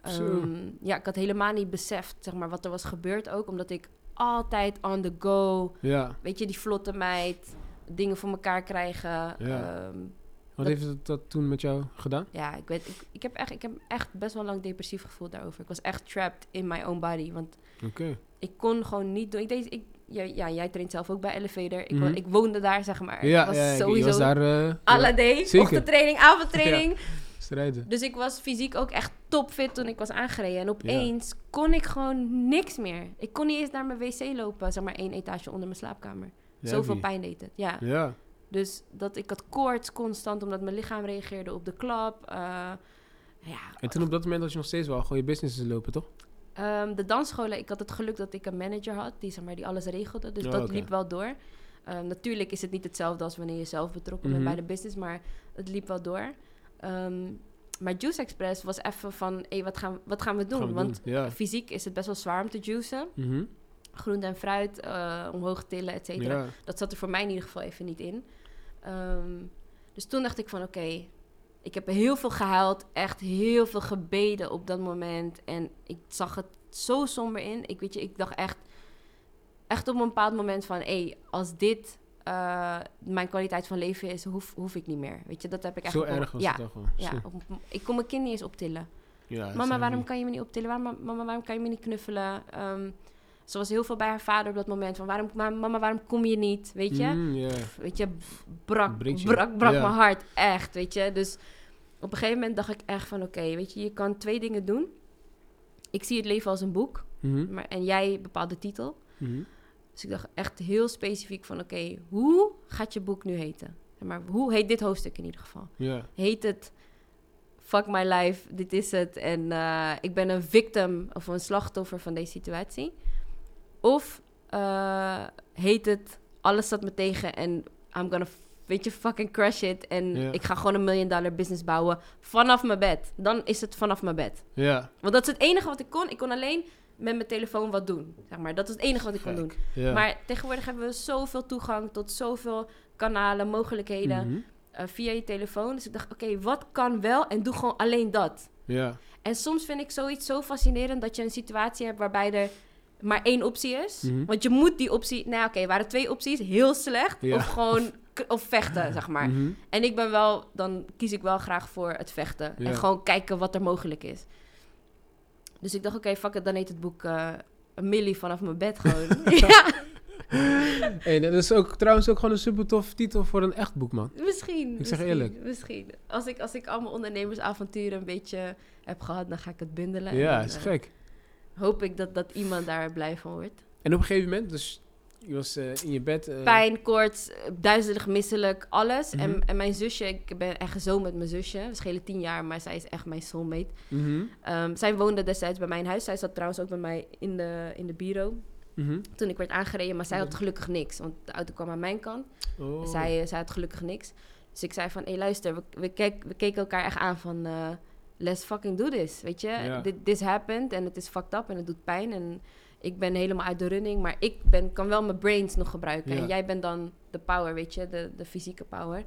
B: Ehm, ja, ik had helemaal niet beseft zeg maar, wat er was gebeurd ook. Omdat ik altijd on the go...
A: Ja.
B: Weet je, die vlotte meid... Dingen voor elkaar krijgen.
A: Ja.
B: Ehm,
A: Wat
B: Dat-
A: heeft het dat toen met jou gedaan?
B: ja, ik weet, ik, ik, heb echt, ik heb echt best wel lang depressief gevoeld daarover. Ik was echt trapped in my own body. Want ik kon gewoon niet doen. Ik deed, ik, ja, ja, jij traint zelf ook bij Elevator. Ik,
A: Mhm.
B: ik woonde daar, zeg maar.
A: Ja,
B: ik was
A: ja,
B: sowieso
A: was daar eh,
B: alle day. Ochtendtraining, avondtraining.
A: strijden.
B: Dus ik was fysiek ook echt topfit toen ik was aangereden. En opeens kon ik gewoon niks meer. Ik kon niet eens naar mijn wc lopen, zeg maar één etage onder mijn slaapkamer. Zoveel pijn deed het, ja.
A: Ja.
B: Dus dat ik had koorts constant, omdat mijn lichaam reageerde op de klap. Eh, ja,
A: En toen op dat moment had je nog steeds wel gewoon je business lopen, toch?
B: Ehm, de dansscholen, ik had het geluk dat ik een manager had die, zeg maar, die alles regelde. Dus
A: Oh,
B: dat liep wel door. Ehm, natuurlijk is het niet hetzelfde als wanneer je zelf betrokken
A: Mhm.
B: bent bij de business, maar het liep wel door. Ehm, maar Juice Express was even van, hé, wat, gaan, wat gaan we doen?
A: Gaan we
B: Want
A: doen. Ja.
B: fysiek is het best wel zwaar om te juicen.
A: Mhm.
B: Groente en fruit, eh, omhoog tillen, et cetera.
A: Ja.
B: Dat zat er voor mij in ieder geval even niet in. Dus toen dacht ik van, oké, Ik heb heel veel gehuild, echt heel veel gebeden op dat moment. En ik zag het zo somber in. Ik weet je, ik dacht echt, echt op een bepaald moment van, hé, hey, als dit uh, mijn kwaliteit van leven is, hoef, hoef ik niet meer. Weet je, dat heb ik echt.
A: Zo erg was
B: ja,
A: het toch wel.
B: Ja, op, ik kon mijn kind niet eens optillen.
A: Ja,
B: mama, waarom kan je me niet optillen? Waarom, mama, waarom kan je me niet knuffelen? Um, ze was heel veel bij haar vader op dat moment. Van waarom, mama, waarom kom je niet? Weet je?
A: Mm, yeah.
B: Weet je, brak, brak, brak mijn hart. Echt, weet je. Dus op een gegeven moment dacht ik echt van... Oké, weet je, je kan twee dingen doen. Ik zie het leven als een boek.
A: Mm -hmm.
B: maar, en jij bepaalt de titel.
A: Mm -hmm.
B: Dus ik dacht echt heel specifiek van... Oké, hoe gaat je boek nu heten? Maar hoe heet dit hoofdstuk in ieder geval?
A: Yeah.
B: Heet het fuck my life, dit is het. En uh, ik ben een victim of een slachtoffer van deze situatie. Of uh, heet het, alles staat me tegen en I'm gonna, weet je, fucking crush it. En ik ga gewoon een million dollar business bouwen vanaf mijn bed. Dan is het vanaf mijn bed.
A: Ja,
B: Want dat is het enige wat ik kon. Ik kon alleen met mijn telefoon wat doen, zeg maar. Dat is het enige wat ik kon doen. Maar tegenwoordig hebben we zoveel toegang tot zoveel kanalen, mogelijkheden
A: Mhm.
B: eh, via je telefoon. Dus ik dacht, oké, wat kan wel? En doe gewoon alleen dat.
A: Ja,
B: En soms vind ik zoiets zo fascinerend dat je een situatie hebt waarbij er maar één optie is.
A: Mhm.
B: Want je moet die optie... Nou oké, waren twee opties. Heel slecht.
A: Ja.
B: Of gewoon... Of vechten, zeg maar.
A: Mhm.
B: En ik ben wel... Dan kies ik wel graag voor het vechten.
A: Ja.
B: En gewoon kijken wat er mogelijk is. Dus ik dacht, oké, fuck it. Dan heet het boek... eh een millie vanaf mijn bed gewoon. ja,
A: Hey, dat is ook trouwens ook gewoon een super tof titel voor een echt boek, man.
B: misschien.
A: Ik zeg
B: misschien,
A: eerlijk.
B: Misschien. Als ik, als ik allemaal ondernemersavonturen een beetje heb gehad... dan ga ik het bundelen.
A: Ja,
B: En
A: is
B: eh,
A: gek.
B: hoop ik dat, dat iemand daar blij van wordt.
A: En op een gegeven moment, dus je was eh, in je bed. eh,
B: Pijn, koorts, eh, duizelig, misselijk, alles.
A: Mhm.
B: en, en mijn zusje, ik ben echt zo met mijn zusje. We schelen tien jaar, maar zij is echt mijn soulmate.
A: mhm,
B: Ehm, zij woonde destijds bij mijn huis. Zij zat trouwens ook bij mij in de, in de bureau.
A: mhm.
B: Toen ik werd aangereden, maar zij had gelukkig niks. Want de auto kwam aan mijn kant.
A: Oh.
B: Zij, zij had gelukkig niks. Dus ik zei van, hé luister, we, we, we keken elkaar echt aan van... eh, let's fucking do this, weet je.
A: Ja.
B: Dit this happened en het is fucked up en het doet pijn. En ik ben helemaal uit de running, maar ik ben, kan wel mijn brains nog gebruiken.
A: Ja.
B: En jij bent dan de power, weet je, de, de fysieke power.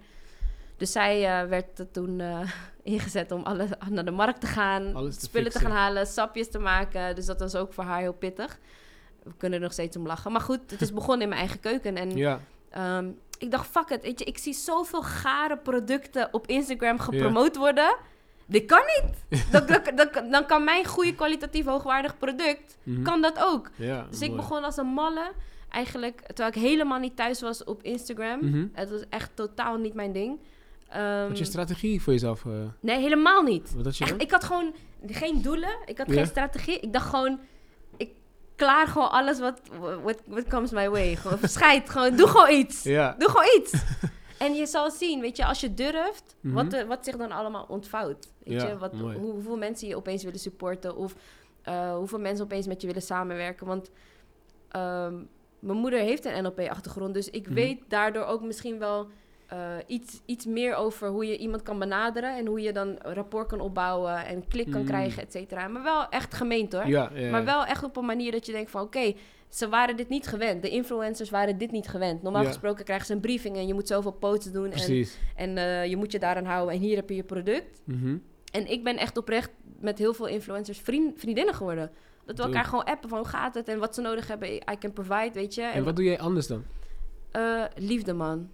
B: Dus zij eh, werd er toen eh, ingezet om alles naar de markt te gaan,
A: te
B: spullen te gaan halen, sapjes te maken. Dus dat was ook voor haar heel pittig. We kunnen er nog steeds om lachen. Maar goed, het is begonnen in mijn eigen keuken. En
A: Ja,
B: Ehm, ik dacht, fuck it, weet je, ik zie zoveel gare producten op Instagram gepromoot worden. Dit kan niet. dan, kan mijn goede kwalitatief hoogwaardig product,
A: mhm.
B: kan dat ook.
A: ja
B: Dus ik
A: mooi.
B: begon als een malle, eigenlijk, terwijl ik helemaal niet thuis was op Instagram.
A: Mhm.
B: Het was echt totaal niet mijn ding. Ehm,
A: Wat je strategie voor jezelf? eh,
B: nee, helemaal niet.
A: wat had je
B: Echt,
A: dan?
B: ik had gewoon geen doelen. Ik had geen strategie. Ik dacht gewoon, ik klaar gewoon alles wat what, what comes my way. Gewoon gewoon doe gewoon iets.
A: Ja,
B: Doe gewoon iets. en je zal zien, weet je, als je durft,
A: Mhm.
B: wat, er- wat zich dan allemaal ontvouwt. Weet
A: Ja,
B: je, wat, hoe, hoeveel mensen je opeens willen supporten of eh, hoeveel mensen opeens met je willen samenwerken. Want ehm, mijn moeder heeft een NLP-achtergrond, dus ik
A: Mhm.
B: weet daardoor ook misschien wel eh, iets, iets meer over hoe je iemand kan benaderen en hoe je dan rapport kan opbouwen en klik kan
A: Mhm.
B: krijgen, et cetera. Maar wel echt gemeend hoor.
A: ja, ja,
B: Maar wel echt op een manier dat je denkt van... oké, ze waren dit niet gewend. De influencers waren dit niet gewend. Normaal
A: Ja.
B: gesproken krijgen ze een briefing... en je moet zoveel posts doen... en,
A: precies.
B: en eh, je moet je daaraan houden... en hier heb je je product.
A: Mhm.
B: En ik ben echt oprecht met heel veel influencers vriend, vriendinnen geworden. Dat we elkaar gewoon appen van hoe gaat het... en wat ze nodig hebben, I can provide, weet je.
A: En wat doe jij anders dan?
B: eh, liefde, man.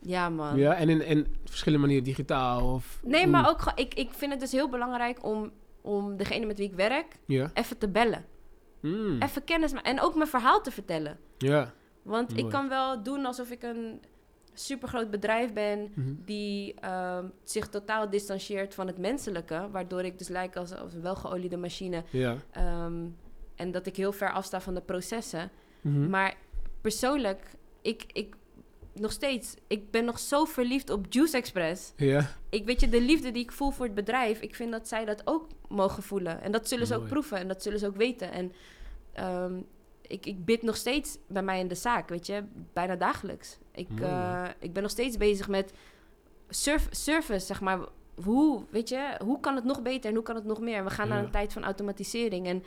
B: Ja, man.
A: Ja, en in, in verschillende manieren digitaal of...
B: Nee, maar ook... gewoon- Ik, ik vind het dus heel belangrijk om, om degene met wie ik werk...
A: Ja.
B: even te bellen.
A: Mm.
B: Even kennis maken. En ook mijn verhaal te vertellen.
A: Ja.
B: Want ik kan wel doen alsof ik een supergroot bedrijf ben
A: Mhm.
B: die ehm, zich totaal distancieert van het menselijke, waardoor ik dus lijk als, als een welgeoliede machine
A: Ja.
B: ehm, en dat ik heel ver afsta van de processen.
A: Mhm.
B: Maar persoonlijk, ik, ik nog steeds, ik ben nog zo verliefd op Juice Express.
A: Ja.
B: Ik weet je, de liefde die ik voel voor het bedrijf, ik vind dat zij dat ook mogen voelen. En dat zullen ze ook proeven en dat zullen ze ook weten. En ehm, ik, ik bid nog steeds bij mij in de zaak, weet je, bijna dagelijks. Ik, eh, ik ben nog steeds bezig met surf, service, zeg maar. Hoe, weet je, hoe kan het nog beter en hoe kan het nog meer? We gaan naar een tijd van automatisering en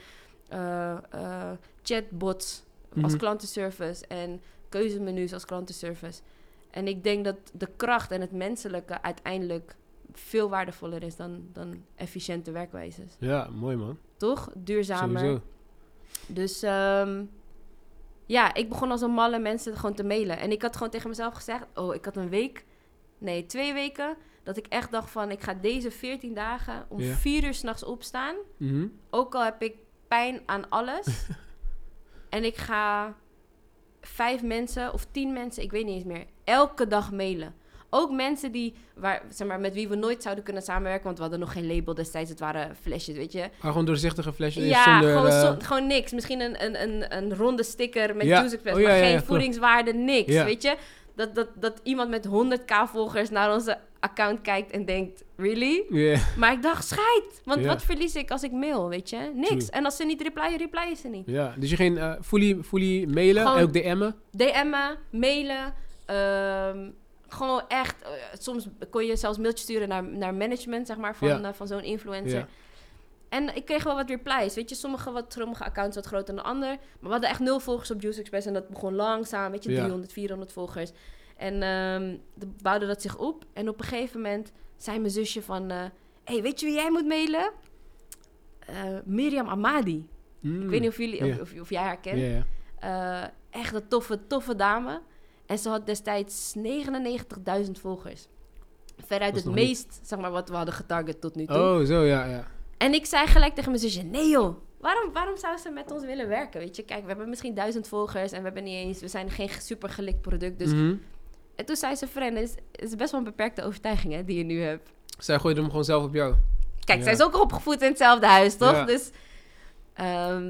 B: eh, eh, chatbots als
A: Mhm.
B: klantenservice en keuzemenu's als klantenservice. En ik denk dat de kracht en het menselijke uiteindelijk veel waardevoller is dan, dan efficiënte werkwijzes.
A: Ja, mooi man.
B: Toch? Duurzamer.
A: Sowieso.
B: Dus ehm, ja, ik begon als een malle mensen gewoon te mailen. En ik had gewoon tegen mezelf gezegd: Oh, ik had een week, nee, twee weken. Dat ik echt dacht van: Ik ga deze 14 dagen om
A: Ja.
B: vier uur s'nachts opstaan.
A: Mhm.
B: Ook al heb ik pijn aan alles. en ik ga vijf mensen of tien mensen, ik weet niet eens meer, elke dag mailen. Ook mensen die, waar, zeg maar, met wie we nooit zouden kunnen samenwerken, want we hadden nog geen label destijds. Het waren flesjes, weet je.
A: Maar gewoon doorzichtige flesjes
B: Ja,
A: zonder...
B: gewoon,
A: eh,
B: gewoon niks. Misschien een, een, een, een ronde sticker met
A: Ja.
B: Juice Express,
A: Oh, ja,
B: maar
A: ja,
B: geen voedingswaarde, niks. Weet je? Dat, dat, dat iemand met 100k volgers naar onze account kijkt en denkt, really? Maar ik dacht, scheid. Want wat verlies ik als ik mail, weet je? Niks.
A: True.
B: En als ze niet replyen, replyen ze niet.
A: ja, dus je ging eh fully, fully mailen,
B: Gewoon-
A: ook DM'en.
B: DM'en, mailen. ehm, gewoon echt. eh, soms kon je zelfs mailtjes sturen naar, naar management, zeg maar, van,
A: Ja.
B: eh, van zo'n influencer.
A: Ja.
B: En ik kreeg wel wat replies. Weet je, sommige, wat, sommige accounts wat groter dan de ander. Maar we hadden echt nul volgers op Juice Express. En dat begon langzaam, weet je,
A: Ja.
B: 300, 400 volgers. En ehm dan bouwde dat zich op. En op een gegeven moment zei mijn zusje van... eh hey, weet je wie jij moet mailen? Miriam Amadi. Ik weet niet of, jullie, of, of, of jij haar kent. Echt een toffe, toffe dame. En ze had destijds 99.000 volgers. Veruit het meest, zeg maar, wat we hadden getarget tot nu toe.
A: Oh, zo, ja, ja.
B: En ik zei gelijk tegen mijn zusje, nee joh, waarom, waarom zou ze met ons willen werken? Weet je, kijk, we hebben misschien duizend volgers en we hebben niet eens, we zijn geen super gelikt product. Dus,
A: Mhm.
B: En toen zei ze, friend, het is, het is best wel een beperkte overtuiging hè, die je nu hebt.
A: Zij gooide hem gewoon zelf op jou.
B: Kijk,
A: Ja.
B: zij is ook opgevoed in hetzelfde huis, toch?
A: Ja.
B: Dus ehm,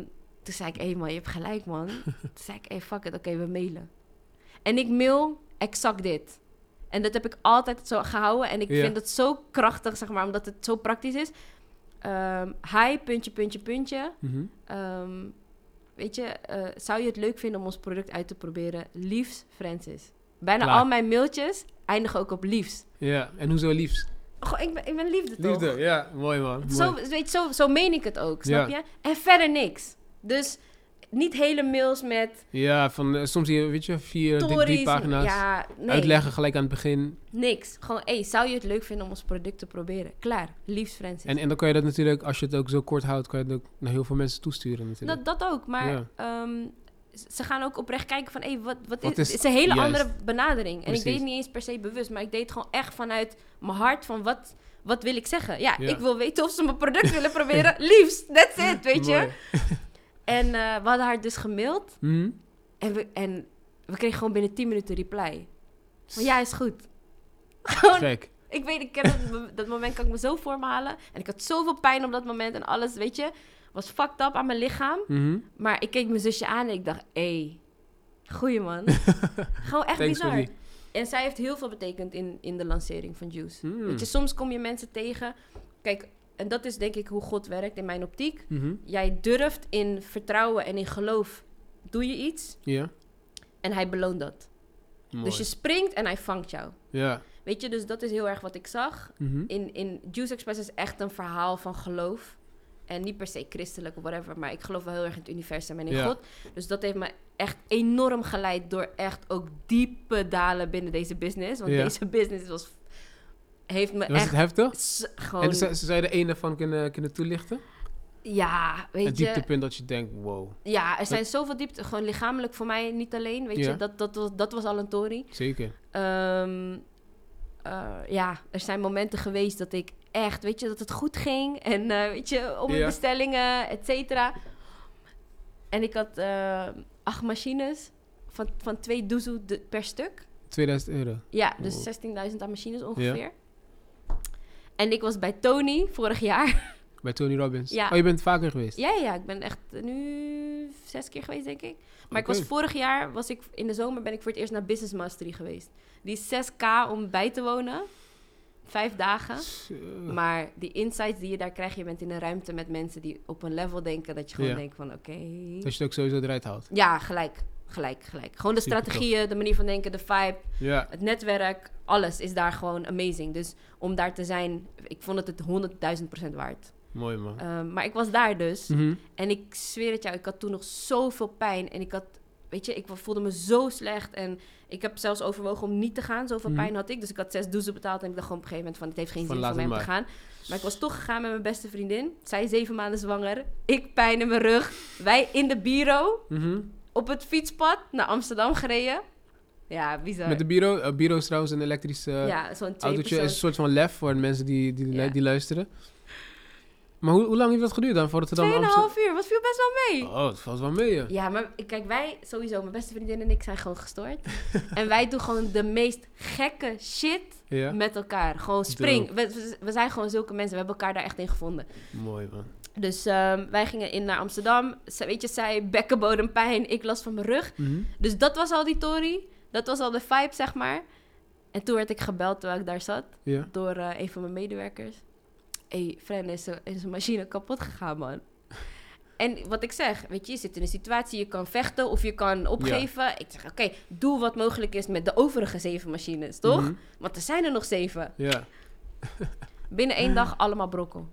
B: toen zei ik, hé man, je hebt gelijk man. toen zei ik, hé fuck it, oké, we mailen. En ik mail exact dit. En dat heb ik altijd zo gehouden. En ik
A: Ja.
B: vind het zo krachtig, zeg maar, omdat het zo praktisch is. Ehm hi, puntje, puntje, puntje.
A: Mhm.
B: Ehm, weet je, eh, zou je het leuk vinden om ons product uit te proberen? Liefs, Francis. Bijna
A: Klaar.
B: al mijn mailtjes eindigen ook op liefs.
A: Ja, en hoezo liefst?
B: Goh, ik ben, ik ben liefde, toch?
A: Liefde, ja, mooi man.
B: Zo, weet, je, zo, zo meen ik het ook, snap
A: Ja.
B: je? En verder niks. Dus niet hele mails met
A: Ja, van eh, soms hier, weet je, vier, drie, drie pagina's.
B: Ja, nee,
A: Uitleggen gelijk aan het begin.
B: niks. Gewoon, hé, zou je het leuk vinden om ons product te proberen? Klaar, liefst Francis.
A: En, en dan kan je dat natuurlijk, als je het ook zo kort houdt, kan je het ook naar heel veel mensen toesturen natuurlijk.
B: dat, dat ook, maar
A: Ja.
B: ehm, ze gaan ook oprecht kijken van, hé, wat, wat,
A: Wat
B: is... Het is een hele
A: juist.
B: andere benadering. En ik deed het niet eens per se bewust, maar ik deed het gewoon echt vanuit mijn hart van, wat, wat wil ik zeggen? Ja,
A: Ja.
B: ik wil weten of ze mijn product willen proberen. Liefst, that's it, weet je? En eh, we hadden haar dus gemaild.
A: Mhm.
B: En we, en we kregen gewoon binnen 10 minuten reply. Van ja, is goed. Gewoon,
A: Gek.
B: ik weet, ik ken dat, dat moment kan ik me zo voor me halen. En ik had zoveel pijn op dat moment en alles, weet je, was fucked up aan mijn lichaam.
A: Mhm.
B: Maar ik keek mijn zusje aan en ik dacht, hé, hey, goeie man. Gewoon echt
A: Thanks
B: bizar. En zij heeft heel veel betekend in, in de lancering van Juice.
A: Hmm.
B: Weet je, soms kom je mensen tegen. Kijk, en dat is denk ik hoe God werkt in mijn optiek.
A: Mhm.
B: Jij durft in vertrouwen en in geloof, doe je iets
A: Ja,
B: en hij beloont dat.
A: mooi.
B: Dus je springt en hij vangt jou.
A: Ja.
B: Weet je, dus dat is heel erg wat ik zag.
A: Mhm.
B: In, in Juice Express is echt een verhaal van geloof. En niet per se christelijk of whatever, maar ik geloof wel heel erg in het universum en in
A: Ja.
B: God. Dus dat heeft me echt enorm geleid door echt ook diepe dalen binnen deze business. Want
A: Ja.
B: deze business was, heeft me
A: Was
B: echt
A: het heftig?
B: s-
A: En
B: gewoon...
A: zou je er daarvan kunnen, kunnen toelichten?
B: ja, weet
A: Het
B: je...
A: dieptepunt dat je denkt, wow,
B: Ja, er zijn zoveel diepte. Gewoon lichamelijk voor mij niet alleen, weet
A: Ja.
B: je. Dat, dat, was, dat was al een tory.
A: zeker.
B: Ehm, eh, ja, er zijn momenten geweest dat ik echt, weet je, dat het goed ging. En eh, weet je, om mijn
A: Ja.
B: bestellingen, et cetera. En ik had eh, acht machines van, van twee doezoe per stuk.
A: 2000 euro.
B: Ja, dus
A: Wow.
B: 16.000 aan machines ongeveer. En ik was bij Tony vorig jaar.
A: Bij Tony Robbins.
B: Ja.
A: Oh, je bent vaker geweest?
B: ja, ja, ik ben echt nu zes keer geweest, denk ik. Maar ik was vorig jaar, was ik, in de zomer ben ik voor het eerst naar Business Mastery geweest. Die is 6k om bij te wonen. Vijf dagen. Maar die insights die je daar krijgt, je bent in een ruimte met mensen die op een level denken dat je gewoon
A: Ja.
B: denkt van oké.
A: Dat je het ook sowieso eruit haalt.
B: Ja, gelijk, gelijk, gelijk. Gewoon de
A: Super
B: strategieën, de manier van denken, de vibe,
A: Ja.
B: het netwerk, alles is daar gewoon amazing. Dus om daar te zijn, ik vond het het 100.000% waard.
A: Mooi man.
B: Ehm, maar ik was daar dus
A: Mhm.
B: en ik zweer het jou, ik had toen nog zoveel pijn en ik had weet je, ik voelde me zo slecht. En ik heb zelfs overwogen om niet te gaan. Zoveel
A: Mhm.
B: pijn had ik. Dus ik had zes doezen betaald. En ik dacht gewoon op een gegeven moment van... het heeft geen
A: Van
B: zin voor mij om te gaan. Maar ik was toch gegaan met mijn beste vriendin. Zij zeven maanden zwanger. Ik pijn in mijn rug. Wij in de bureau
A: Mhm.
B: op het fietspad naar Amsterdam gereden. Ja, bizar.
A: Met de bureau. eh, bureau is trouwens een elektrisch eh,
B: ja,
A: autootje. is een soort van lef voor mensen die, die,
B: Ja.
A: die luisteren. Maar hoe, hoe lang heeft dat geduurd dan voordat het dan Amsterdam...
B: Tweeënhalf uur, wat viel best wel mee.
A: Oh, het valt wel mee, ja.
B: Ja, maar kijk, wij sowieso, mijn beste vriendin en ik zijn gewoon gestoord. en wij doen gewoon de meest gekke shit
A: Ja,
B: met elkaar. Gewoon spring. We, we, we zijn gewoon zulke mensen. We hebben elkaar daar echt in gevonden.
A: mooi man.
B: Dus ehm, wij gingen in naar Amsterdam. Ze- weet je, zij bekkenbodempijn, ik last van mijn rug.
A: Mhm.
B: Dus dat was al die tory. Dat was al de vibe, zeg maar. En toen werd ik gebeld terwijl ik daar zat
A: Ja.
B: door eh, een van mijn medewerkers. Hé, hey, Fren, is, een machine kapot gegaan, man. En wat ik zeg, weet je, je zit in een situatie, je kan vechten of je kan opgeven. Ik zeg, oké, doe wat mogelijk is met de overige zeven machines, toch?
A: Mhm.
B: Want er zijn er nog zeven.
A: Ja.
B: Binnen één dag allemaal brokkel.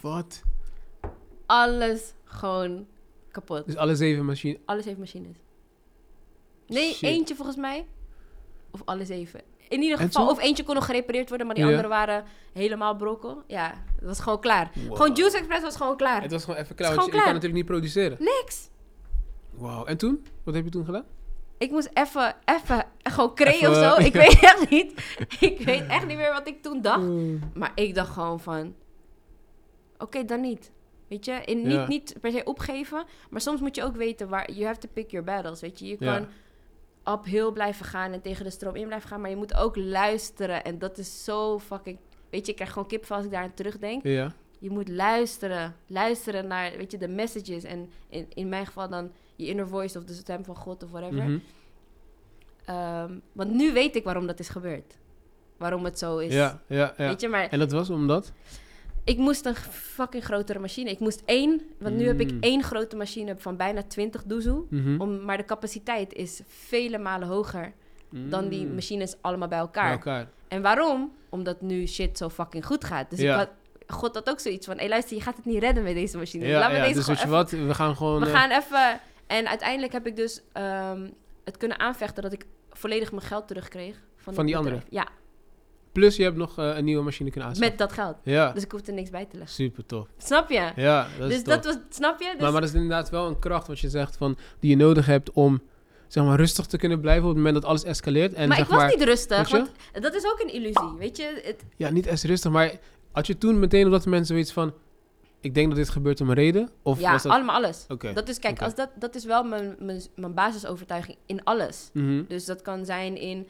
A: Wat?
B: Alles gewoon kapot.
A: Dus alle zeven machines.
B: Alle zeven machines. Nee,
A: Shit.
B: eentje volgens mij. Of alle zeven. In ieder geval, of eentje kon nog gerepareerd worden, maar die
A: Ja.
B: andere waren helemaal brokkel. Ja, dat was gewoon klaar.
A: Wow.
B: Gewoon Juice Express was gewoon klaar.
A: Het was gewoon even klaar,
B: Het
A: want je, kan natuurlijk niet produceren.
B: Niks.
A: Wauw. En toen? Wat heb je toen gedaan?
B: Ik moest even, even, gewoon creëren of zo. Ik
A: ja.
B: weet echt niet. Ik weet echt niet meer wat ik toen dacht.
A: Oeh.
B: Maar ik dacht gewoon van... Oké, dan niet. Weet je? In, niet,
A: Ja.
B: niet per se opgeven. Maar soms moet je ook weten waar... You have to pick your battles, weet je? Je kan uphill blijven gaan en tegen de stroom in blijven gaan. Maar je moet ook luisteren. En dat is zo fucking... Weet je, ik krijg gewoon kipvel als ik daar aan terugdenk.
A: Ja.
B: Je moet luisteren. Luisteren naar, weet je, de messages. En in, in mijn geval dan je inner voice of de stem van God of whatever. Ehm, want nu weet ik waarom dat is gebeurd. Waarom het zo is.
A: Ja, ja, ja.
B: Weet je, maar
A: En dat was omdat?
B: Ik moest een fucking grotere machine. Ik moest één, want nu heb ik
A: Mm.
B: één grote machine van bijna 20 doezoe.
A: Mhm.
B: Om, maar de capaciteit is vele malen hoger dan die
A: Mm.
B: machines allemaal bij
A: Bij
B: elkaar. En waarom? Omdat nu shit zo fucking goed gaat. Dus
A: Ja.
B: ik had, God had ook zoiets van, hé luister, je gaat het niet redden met deze machine.
A: Ja,
B: Laat me deze
A: Dus weet je wat? We gaan gewoon...
B: We
A: eh,
B: gaan even... En uiteindelijk heb ik dus ehm, het kunnen aanvechten dat ik volledig mijn geld terugkreeg. Van,
A: Van die
B: bedrijf. Ja,
A: Plus je hebt nog eh, een nieuwe machine kunnen aanschaffen.
B: met dat geld.
A: Ja.
B: Dus ik hoefde niks bij te leggen.
A: Super tof.
B: Snap je?
A: Ja, dat is
B: dus
A: tof.
B: dat was, snap je? Dus,
A: Maar, maar dat is inderdaad wel een kracht wat je zegt van... Die je nodig hebt om... Zeg maar rustig te kunnen blijven op het moment dat alles escaleert. En
B: maar
A: zeg
B: ik was
A: maar,
B: niet rustig, want dat is ook een illusie, weet je? Het,
A: Ja, niet eens rustig, maar had je toen meteen op dat moment zoiets van... Ik denk dat dit gebeurt om een reden? Of
B: ja,
A: was dat...
B: allemaal alles.
A: Oké.
B: Dat is, kijk, als dat, dat is wel mijn, mijn, mijn basisovertuiging in alles.
A: Mhm.
B: Dus dat kan zijn in,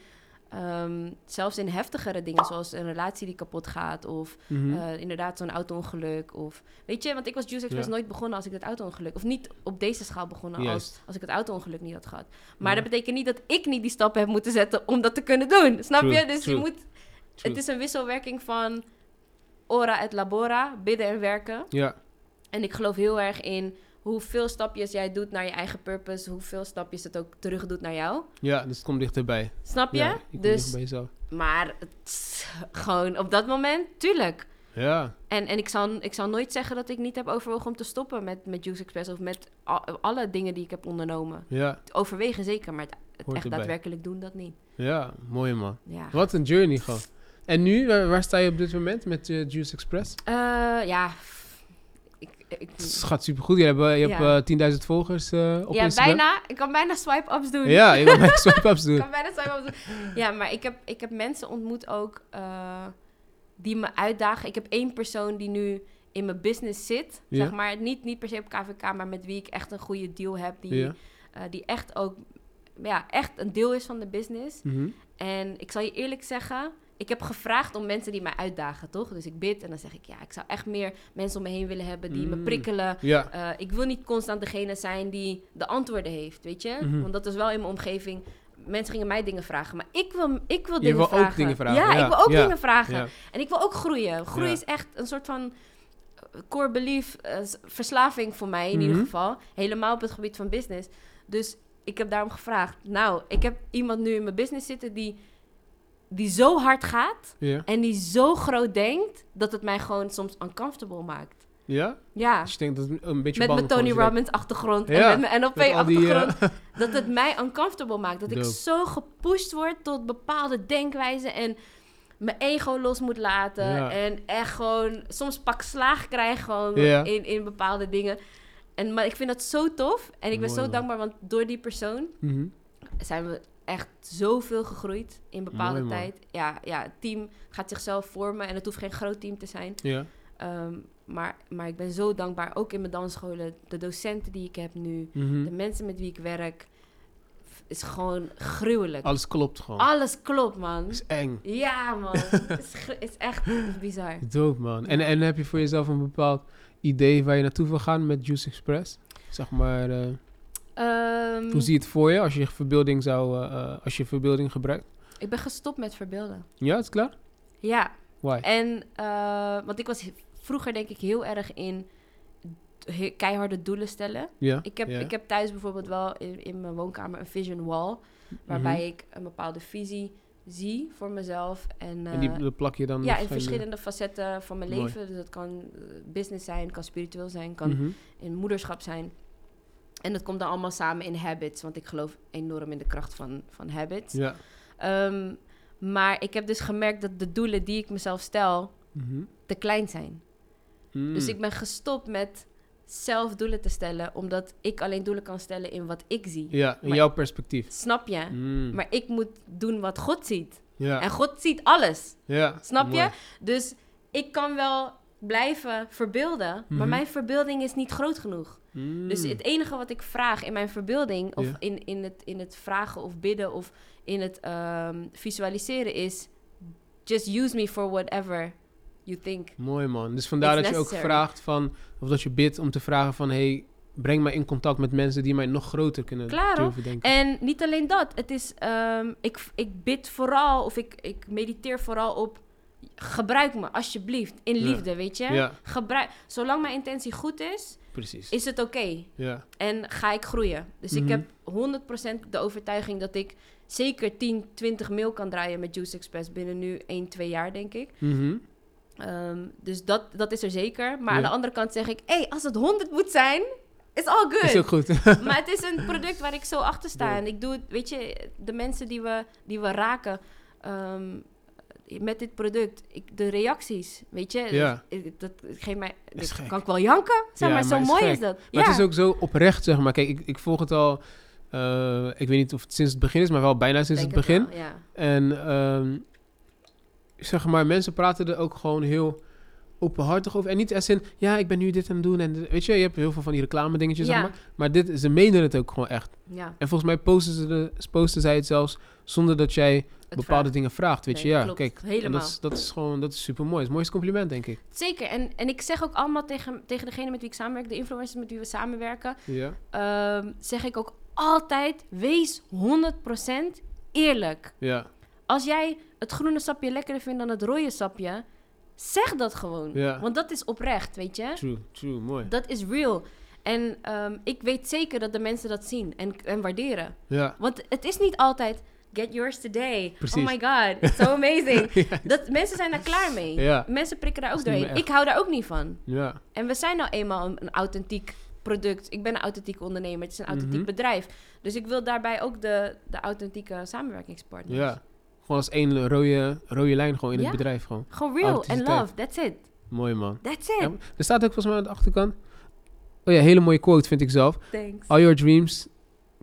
B: ehm, zelfs in heftigere dingen, zoals een relatie die kapot gaat, of
A: Mhm.
B: eh, inderdaad zo'n auto-ongeluk. Of, weet je, want ik was Juice Express
A: Ja.
B: nooit begonnen als ik het auto-ongeluk, of niet op deze schaal begonnen als, als ik het auto-ongeluk niet had gehad. Maar
A: Ja.
B: dat betekent niet dat ik niet die stappen heb moeten zetten om dat te kunnen doen. Snap
A: True,
B: je? Dus
A: true,
B: je moet,
A: True.
B: het is een wisselwerking van ora et labora, bidden en werken.
A: Ja,
B: En ik geloof heel erg in hoeveel stapjes jij doet naar je eigen purpose, hoeveel stapjes het ook terug doet naar jou.
A: ja, dus het komt dichterbij.
B: Snap je?
A: Ja,
B: dus, maar gewoon op dat moment, tuurlijk.
A: Ja,
B: En, en ik, zal, ik zal nooit zeggen dat ik niet heb overwogen om te stoppen met, met Juice Express of met al- alle dingen die ik heb ondernomen.
A: ja,
B: Overwegen zeker, maar het, echt
A: erbij.
B: daadwerkelijk doen dat niet.
A: ja. Mooi man.
B: Ja,
A: Wat een journey gewoon. En nu, waar, waar sta je op dit moment met eh, Juice Express?
B: Eh, ja. Ik, ik,
A: Het gaat supergoed. Je hebt, eh, je
B: Ja.
A: hebt eh, 10.000 volgers eh, op
B: ja,
A: Instagram.
B: bijna. Ik kan bijna swipe-ups doen.
A: Ja, je kan mijn swipe-ups
B: Ik
A: doen.
B: kan bijna swipe-ups doen. Ja, maar ik heb, ik heb mensen ontmoet ook die me uitdagen. Ik heb één persoon die nu in mijn business zit.
A: Ja.
B: Zeg maar, niet, niet per se op KVK, maar met wie ik echt een goede deal heb. Die,
A: Ja.
B: die echt ook ja, echt een deel is van de business.
A: Mhm.
B: En ik zal je eerlijk zeggen, ik heb gevraagd om mensen die mij uitdagen, toch? Dus ik bid en dan zeg ik, ja, ik zou echt meer mensen om me heen willen hebben die me
A: Mm.
B: prikkelen.
A: Ja,
B: Eh, ik wil niet constant degene zijn die de antwoorden heeft, weet je?
A: Mhm.
B: Want dat is wel in mijn omgeving. Mensen gingen mij dingen vragen, maar ik wil, ik wil dingen
A: wil ook
B: vragen.
A: dingen vragen,
B: Ja,
A: ja,
B: ik wil ook
A: ja,
B: dingen vragen. En ik wil ook groeien. Groei is echt een soort van eh, core belief, eh, verslaving voor mij in
A: Mhm.
B: ieder geval. Helemaal op het gebied van business. Dus ik heb daarom gevraagd. Nou, ik heb iemand nu in mijn business zitten die, die zo hard gaat
A: ja.
B: en die zo groot denkt dat het mij gewoon soms uncomfortable maakt.
A: Ja?
B: Ja.
A: Dus je denkt dat een beetje
B: Met mijn Tony. Robbins achtergrond
A: Ja,
B: en met mijn NLP
A: die, eh,
B: achtergrond. dat het mij uncomfortable maakt. Dat ik zo gepusht word tot bepaalde denkwijzen en mijn ego los moet laten.
A: Ja.
B: En echt gewoon soms pak slaag krijg gewoon in, in bepaalde dingen. En, maar ik vind dat zo tof. En ik ben
A: Mooi,
B: zo dankbaar, want door die persoon
A: Mhm.
B: zijn we echt zoveel gegroeid in bepaalde
A: Mooi,
B: tijd. Ja, ja, het team gaat zichzelf vormen en het hoeft geen groot team te zijn.
A: Ja.
B: Ehm, maar, maar ik ben zo dankbaar, ook in mijn dansscholen, de docenten die ik heb nu,
A: Mhm.
B: de mensen met wie ik werk, is gewoon gruwelijk.
A: Alles klopt gewoon.
B: Alles klopt, man.
A: is eng.
B: Ja, man. Het is, echt bizar.
A: Dope, man. En, en heb je voor jezelf een bepaald idee waar je naartoe wil gaan met Juice Express? Zeg maar, eh,
B: Ehm,
A: hoe zie je het voor je als je verbeelding zou, eh, eh, als je verbeelding gebruikt?
B: ik ben gestopt met verbeelden.
A: Ja, is klaar?
B: Ja,
A: Why?
B: en eh, want ik was vroeger denk ik heel erg in keiharde doelen stellen.
A: Ja.
B: Ik heb,
A: ja.
B: ik heb thuis bijvoorbeeld wel in, in mijn woonkamer een vision wall. Waarbij
A: Mhm.
B: ik een bepaalde visie zie voor mezelf. En,
A: En die, plak je dan
B: ja, in verschillende facetten van mijn
A: Mooi.
B: leven. Dus dat kan business zijn, kan spiritueel zijn, kan
A: Mhm.
B: in moederschap zijn. En dat komt dan allemaal samen in habits. Want ik geloof enorm in de kracht van, van habits.
A: Ja.
B: Ehm, maar ik heb dus gemerkt dat de doelen die ik mezelf stel
A: Mhm.
B: te klein zijn.
A: Mm.
B: Dus ik ben gestopt met zelf doelen te stellen. Omdat ik alleen doelen kan stellen in wat ik zie.
A: Ja, in
B: maar-
A: jouw perspectief.
B: Snap je?
A: Mm.
B: Maar ik moet doen wat God ziet.
A: ja.
B: En God ziet alles.
A: ja.
B: Snap
A: Mooi.
B: je? Dus ik kan wel blijven verbeelden, maar
A: Mhm.
B: mijn verbeelding is niet groot genoeg.
A: Mm.
B: Dus het enige wat ik vraag in mijn verbeelding, of in, in, het, in het vragen of bidden of in het ehm, visualiseren is: just use me for whatever you think.
A: Mooi man. Dus vandaar dat je ook vraagt van, of dat je bidt om te vragen van, hey, breng mij in contact met mensen die mij nog groter kunnen durven denken.
B: En niet alleen dat, het is, ehm, ik, ik bid vooral of ik, ik mediteer vooral op: gebruik me alsjeblieft in
A: Ja.
B: liefde, weet je?
A: Ja,
B: Gebruik, zolang mijn intentie goed is,
A: precies.
B: is het oké.
A: Ja.
B: En ga ik groeien. Dus ik
A: Mhm.
B: heb 100% de overtuiging dat ik zeker 10, 20 mail kan draaien met Juice Express binnen nu 1, 2 jaar, denk ik.
A: Mhm.
B: Ehm, dus dat, dat is er zeker. Maar aan de andere kant zeg ik, hey, als het 100 moet zijn, is all good.
A: Is ook goed.
B: maar het is een product waar ik zo achter sta. En ik doe het, weet je, de mensen die we, die we raken ehm, met dit product, ik, de reacties, weet je,
A: Ja.
B: ik- dat, geeft mij,
A: Is
B: dat kan ik wel janken, zeg
A: Ja,
B: maar, zo
A: maar is
B: mooi
A: gek.
B: is dat.
A: Maar
B: ja.
A: het is ook zo oprecht, zeg maar. Kijk, ik, ik volg het al, eh, ik weet niet of het sinds het begin is, maar wel bijna sinds
B: Denk
A: het begin.
B: wel.
A: En ehm, zeg maar, mensen praten er ook gewoon heel openhartig over. En niet als in, ja, ik ben nu dit aan het doen. En weet je, je hebt heel veel van die reclame dingetjes,
B: Ja.
A: zeg maar. Maar dit, ze menen het ook gewoon echt.
B: ja.
A: En volgens mij posten, ze de, posten zij het zelfs zonder dat jij bepaalde
B: vraagt.
A: dingen vraagt. Weet je, ja,
B: klopt.
A: kijk. En
B: Helemaal.
A: dat is, dat is gewoon, dat is super mooi. Het mooiste compliment, denk ik.
B: Zeker. En, en ik zeg ook allemaal tegen, tegen degene met wie ik samenwerk, de influencers met wie we samenwerken,
A: Ja.
B: ehm, zeg ik ook altijd, wees 100% eerlijk.
A: Ja,
B: Als jij het groene sapje lekkerder vindt dan het rode sapje, zeg dat gewoon.
A: Ja.
B: Want dat is oprecht, weet je?
A: true, true, mooi.
B: Dat is real. En ehm, ik weet zeker dat de mensen dat zien en, en waarderen.
A: Ja,
B: Want het is niet altijd, get yours today.
A: Precies.
B: Oh my god, it's so amazing. dat, mensen zijn daar klaar mee.
A: Ja.
B: Mensen prikken daar ook doorheen. Ik hou daar ook niet van.
A: ja,
B: En we zijn nou eenmaal een, een authentiek product. Ik ben een authentiek ondernemer. Het is een authentiek
A: Mhm.
B: bedrijf. Dus ik wil daarbij ook de, de authentieke samenwerkingspartners.
A: ja. Gewoon als één rode, rode lijn gewoon in
B: Ja.
A: het bedrijf gewoon.
B: Gewoon real and love. That's it.
A: Mooi man.
B: That's it.
A: Ja, er staat ook volgens mij aan de achterkant. Oh ja, hele mooie quote vind ik zelf.
B: Thanks.
A: All your dreams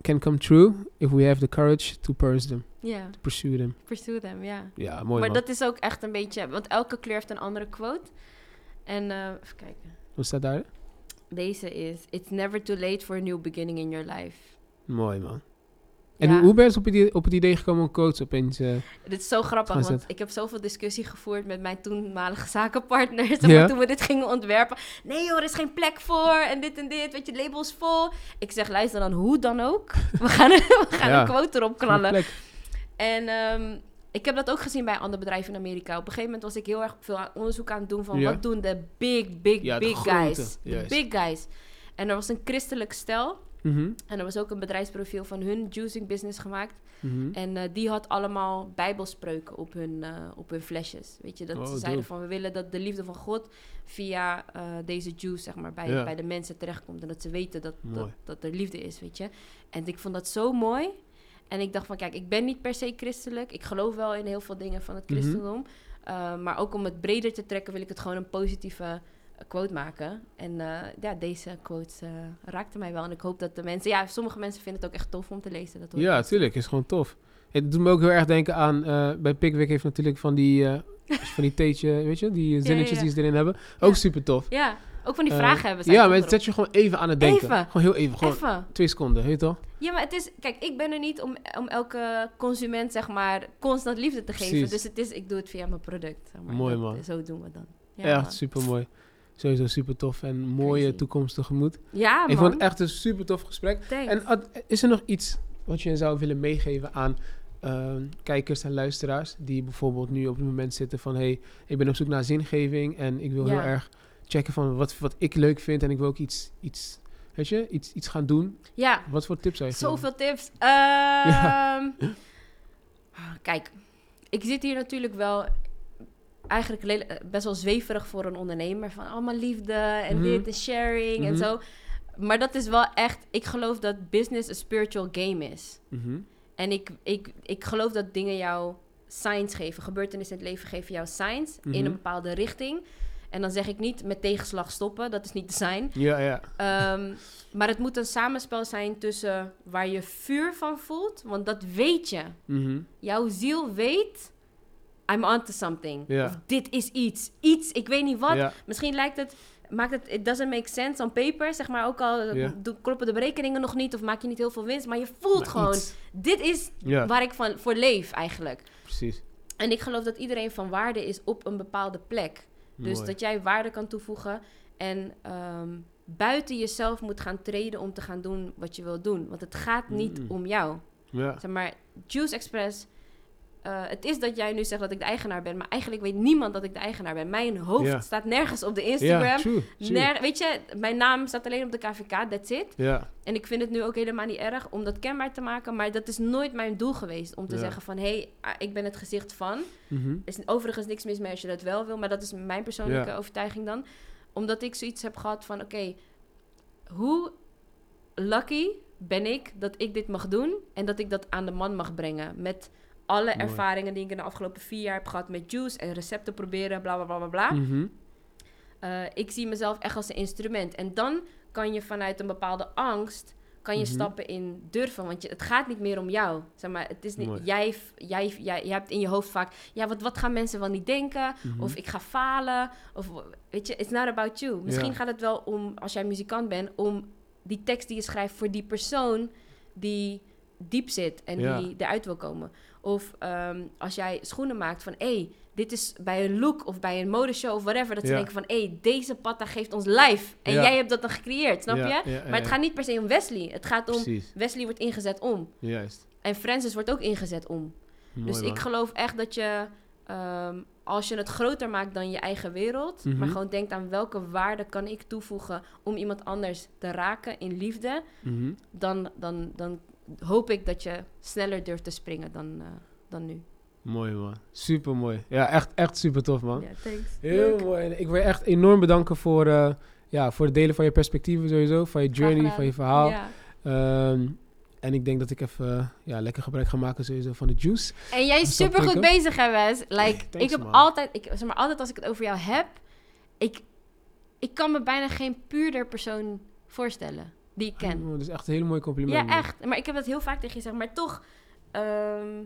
A: can come true if we have the courage to pursue them.
B: Ja,
A: To pursue them.
B: pursue them, ja.
A: Ja, mooi
B: maar
A: man.
B: dat is ook echt een beetje... Want elke kleur heeft een andere quote. En eh, even kijken.
A: Wat staat daar?
B: Deze is... It's never too late for a new beginning in your life.
A: Mooi man. En
B: Ja.
A: hoe, ben je op het, idee, op het idee gekomen om quotes opeens... eh,
B: Dit is zo grappig, want
A: zetten.
B: ik heb zoveel discussie gevoerd met mijn toenmalige zakenpartner. Zeg maar,
A: Ja.
B: Toen we dit gingen ontwerpen. Nee joh, er is geen plek voor en dit en dit. Weet je, het label is vol. Ik zeg, luister dan, hoe dan ook. We gaan, we gaan
A: Ja.
B: een quote erop knallen. En ehm, ik heb dat ook gezien bij andere bedrijven in Amerika. Op een gegeven moment was ik heel erg veel onderzoek aan het doen van wat doen de big, big, big guys. De big guys. En er was een christelijk stel.
A: Mhm,
B: En er was ook een bedrijfsprofiel van hun juicing business gemaakt.
A: mhm.
B: En eh, die had allemaal bijbelspreuken op hun, eh, op hun flesjes. Weet je, dat
A: Oh,
B: ze zeiden
A: dope.
B: van we willen dat de liefde van God via eh, deze juice, zeg maar, bij, bij de mensen terechtkomt. En dat ze weten dat, dat, dat er liefde is, weet je. En ik vond dat zo mooi. En ik dacht van, kijk, ik ben niet per se christelijk. Ik geloof wel in heel veel dingen van het
A: Mhm.
B: christendom. Maar ook om het breder te trekken, wil ik het gewoon een positieve quote maken. En eh, ja, deze quotes eh raakten mij wel. En ik hoop dat de mensen... Ja, sommige mensen vinden het ook echt tof om te lezen. Dat
A: Ja, tuurlijk. Is gewoon tof. Het doet me ook heel erg denken aan... eh, bij Pickwick heeft natuurlijk van die... van die theetje, weet je? Die zinnetjes
B: ja.
A: die ze erin hebben. Ook super tof.
B: Ja, ook van die vragen hebben.
A: Ja, maar het zet je gewoon even aan het denken.
B: Even.
A: Gewoon heel even. Gewoon
B: Even.
A: twee seconden, weet je toch?
B: Ja, maar het is... Kijk, ik ben er niet om, om elke consument, zeg maar, constant liefde te geven.
A: Precies.
B: Dus het is... Ik doe het via mijn product. Zeg maar.
A: Mooi,
B: Dat-
A: man.
B: Zo doen we dan. Ja,
A: echt super mooi. Sowieso super tof en mooie
B: Crazy.
A: toekomst tegemoet.
B: Ja,
A: ik vond het echt een super tof gesprek.
B: Thanks.
A: En Ad, is er nog iets wat je zou willen meegeven aan eh, kijkers en luisteraars die bijvoorbeeld nu op het moment zitten van hey, ik ben op zoek naar zingeving en ik wil
B: Ja.
A: heel erg checken van wat, wat ik leuk vind en ik wil ook iets, iets, weet je, iets, iets gaan doen.
B: Ja,
A: Wat voor tips zou je geven?
B: Zoveel tips. Ehm, Kijk, ik zit hier natuurlijk wel eigenlijk eh, best wel zweverig voor een ondernemer. Van allemaal liefde en
A: Mhm.
B: dit en sharing en
A: Mhm.
B: zo. Maar dat is wel echt... Ik geloof dat business een spiritual game is.
A: Mhm.
B: En ik, ik, ik geloof dat dingen jou signs geven. Gebeurtenissen in het leven geven jou signs in een bepaalde richting. En dan zeg ik niet met tegenslag stoppen. Dat is niet de sign.
A: Ja, ja.
B: Ehm, maar het moet een samenspel zijn tussen waar je vuur van voelt, want dat weet je. Jouw ziel weet, I'm onto something. Of dit is iets. Iets, ik weet niet wat. Misschien lijkt het, maakt het, it doesn't make sense on paper, zeg maar. Ook al kloppen de berekeningen nog niet of maak je niet heel veel winst, maar je voelt
A: Maar
B: gewoon,
A: iets.
B: dit is waar ik van, voor leef eigenlijk.
A: precies.
B: En ik geloof dat iedereen van waarde is op een bepaalde plek. Dus
A: Mooi.
B: dat jij waarde kan toevoegen en ehm, buiten jezelf moet gaan treden om te gaan doen wat je wil doen. Want het gaat niet
A: Mm.
B: om jou.
A: Ja.
B: Zeg maar, Juice Express. Eh, het is dat jij nu zegt dat ik de eigenaar ben, maar eigenlijk weet niemand dat ik de eigenaar ben. Mijn hoofd staat nergens op de Instagram.
A: true, true.
B: Ner- weet je, mijn naam staat alleen op de KVK, that's it.
A: Ja,
B: En ik vind het nu ook helemaal niet erg om dat kenbaar te maken, maar dat is nooit mijn doel geweest. Om te zeggen van, hé, hey, ah, ik ben het gezicht van.
A: Mhm.
B: Er is overigens niks mis mee als je dat wel wil, maar dat is mijn persoonlijke overtuiging dan. Omdat ik zoiets heb gehad van, oké, hoe lucky ben ik dat ik dit mag doen en dat ik dat aan de man mag brengen. Met alle
A: Mooi.
B: ervaringen die ik in de afgelopen vier jaar heb gehad met juice en recepten proberen, bla bla bla bla bla.
A: Mhm.
B: Eh, ik zie mezelf echt als een instrument. En dan kan je vanuit een bepaalde angst kan je
A: Mhm.
B: stappen in durven. Want je, het gaat niet meer om jou. Zeg maar, het is niet,
A: Mooi.
B: jij, jij, jij, jij hebt in je hoofd vaak... Ja, wat, wat gaan mensen wel niet denken?
A: Mhm.
B: Of ik ga falen? Of weet je, it's not about you. Misschien
A: Ja.
B: gaat het wel om, als jij muzikant bent... om die tekst die je schrijft voor die persoon... die diep zit en
A: Ja.
B: die eruit wil komen. Of ehm, als jij schoenen maakt van... Hey, dit is bij een look of bij een modeshow of whatever... dat ze
A: Ja.
B: denken van... hey, deze patta geeft ons life. En
A: Ja.
B: jij hebt dat dan gecreëerd, snap
A: Ja,
B: je? maar het gaat niet per se om Wesley. Het gaat om...
A: Precies,
B: Wesley wordt ingezet om.
A: juist.
B: En Francis wordt ook ingezet om.
A: Mooi,
B: dus ik geloof echt dat je... ehm, als je het groter maakt dan je eigen wereld...
A: Mhm.
B: maar gewoon denkt aan welke waarde kan ik toevoegen... om iemand anders te raken in liefde...
A: Mhm.
B: dan, dan, dan hoop ik dat je sneller durft te springen dan, eh, dan nu.
A: Mooi man, super mooi. Ja, echt, echt super tof man.
B: Ja, thanks.
A: Heel
B: Leuk.
A: mooi. En Ik wil je echt enorm bedanken voor, eh, ja, voor het delen van je perspectieven sowieso, van je journey, van je verhaal.
B: Ja.
A: Ehm, en ik denk dat ik even eh, ja, lekker gebruik ga maken sowieso van de juice.
B: En jij is super goed bezig, hè, Wes? Like,
A: Thanks,
B: ik heb
A: man.
B: altijd, ik, zeg maar, altijd als ik het over jou heb, ik, ik kan me bijna geen puurder persoon voorstellen die ik ken.
A: Oh, dat is echt een hele mooie compliment.
B: Ja, echt. Maar ik heb dat heel vaak tegen je gezegd, maar toch. ehm,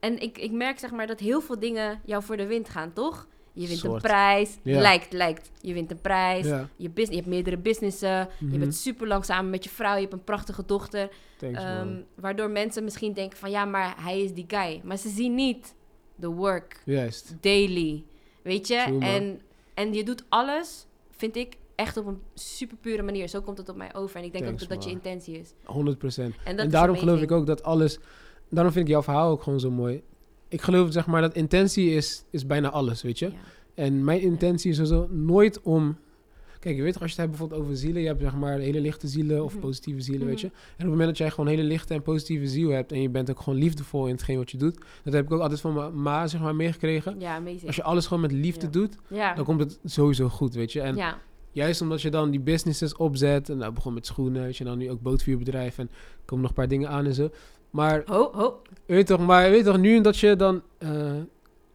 B: en ik, ik merk zeg maar dat heel veel dingen jou voor de wind gaan, toch? Je wint
A: Soort.
B: een prijs.
A: Ja.
B: Lijkt, lijkt. Je wint een prijs.
A: Ja,
B: Je, je hebt meerdere businessen.
A: Mhm.
B: Je bent super lang samen met je vrouw. Je hebt een prachtige dochter.
A: thanks
B: Ehm,
A: man.
B: waardoor mensen misschien denken van ja, maar hij is die guy. Maar ze zien niet de work
A: Juist.
B: daily. Weet je?
A: True,
B: en, en je doet alles, vind ik, echt op een super pure manier. Zo komt het op mij over. En ik denk
A: Thanks,
B: ook dat dat je intentie is.
A: 100 procent.
B: En,
A: daarom geloof ik ook dat alles... Daarom vind ik jouw verhaal ook gewoon zo mooi. Ik geloof zeg maar dat intentie is, is bijna alles, weet je.
B: Ja.
A: En mijn intentie is sowieso nooit om... Kijk, je weet toch, als je het hebt bijvoorbeeld over zielen, je hebt zeg maar hele lichte zielen of
B: Mhm.
A: positieve zielen, weet je.
B: Mhm.
A: En op het moment dat jij gewoon hele lichte en positieve ziel hebt en je bent ook gewoon liefdevol in hetgeen wat je doet, dat heb ik ook altijd van mijn ma, zeg maar, meegekregen.
B: Ja, amazing.
A: Als je alles gewoon met liefde
B: Ja.
A: doet,
B: ja.
A: dan komt het sowieso goed, weet je. En
B: ja.
A: Juist omdat je dan die businesses opzet, en nou begon met schoenen, weet je, dan nu ook bootvuurbedrijf en er komen nog een paar dingen aan en zo. Maar
B: Ho, ho.
A: Weet toch, maar weet toch, nu dat je dan, eh,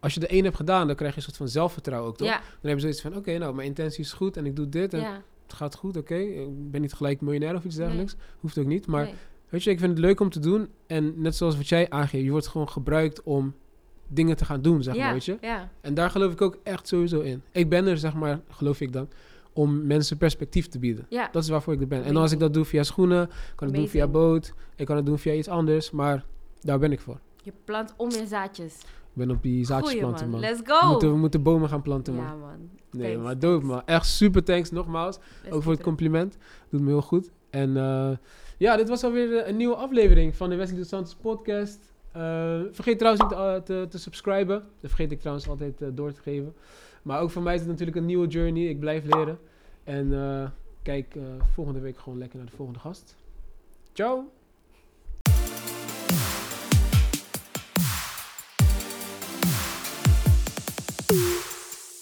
A: als je de één hebt gedaan, dan krijg je een soort van zelfvertrouwen ook, toch?
B: Ja,
A: Dan heb je zoiets van, oké, nou, mijn intentie is goed en ik doe dit en
B: ja.
A: het gaat goed, oké. Ik ben niet gelijk miljonair of iets
B: Nee.
A: dergelijks, hoeft ook niet. Maar
B: Nee.
A: weet je, ik vind het leuk om te doen en net zoals wat jij aangeeft, je wordt gewoon gebruikt om dingen te gaan doen, zeg
B: ja,
A: maar, weet je. En daar geloof ik ook echt sowieso in. Ik ben er, zeg maar, geloof ik dan, om mensen perspectief te bieden.
B: ja.
A: Dat is waarvoor ik er ben. En als ik dat doe via schoenen, kan ik doen via boot, ik kan het doen via iets anders, maar daar ben ik voor.
B: Je plant om in zaadjes.
A: Ik ben op die zaadjes
B: Goeie,
A: planten, man.
B: Let's
A: We
B: go!
A: moeten, we moeten bomen gaan planten, man.
B: ja, man.
A: nee,
B: Thanks,
A: maar dope, man. Echt super thanks nogmaals.
B: Let's
A: ook voor het compliment. Doet me heel goed. En eh, ja, dit was alweer eh, een nieuwe aflevering van de Wesley Santos podcast. Eh, vergeet trouwens niet eh, te, te subscriben. Dat vergeet ik trouwens altijd door te geven. Maar ook voor mij is het natuurlijk een nieuwe journey. Ik blijf leren. En eh, kijk eh, volgende week gewoon lekker naar de volgende gast. Ciao!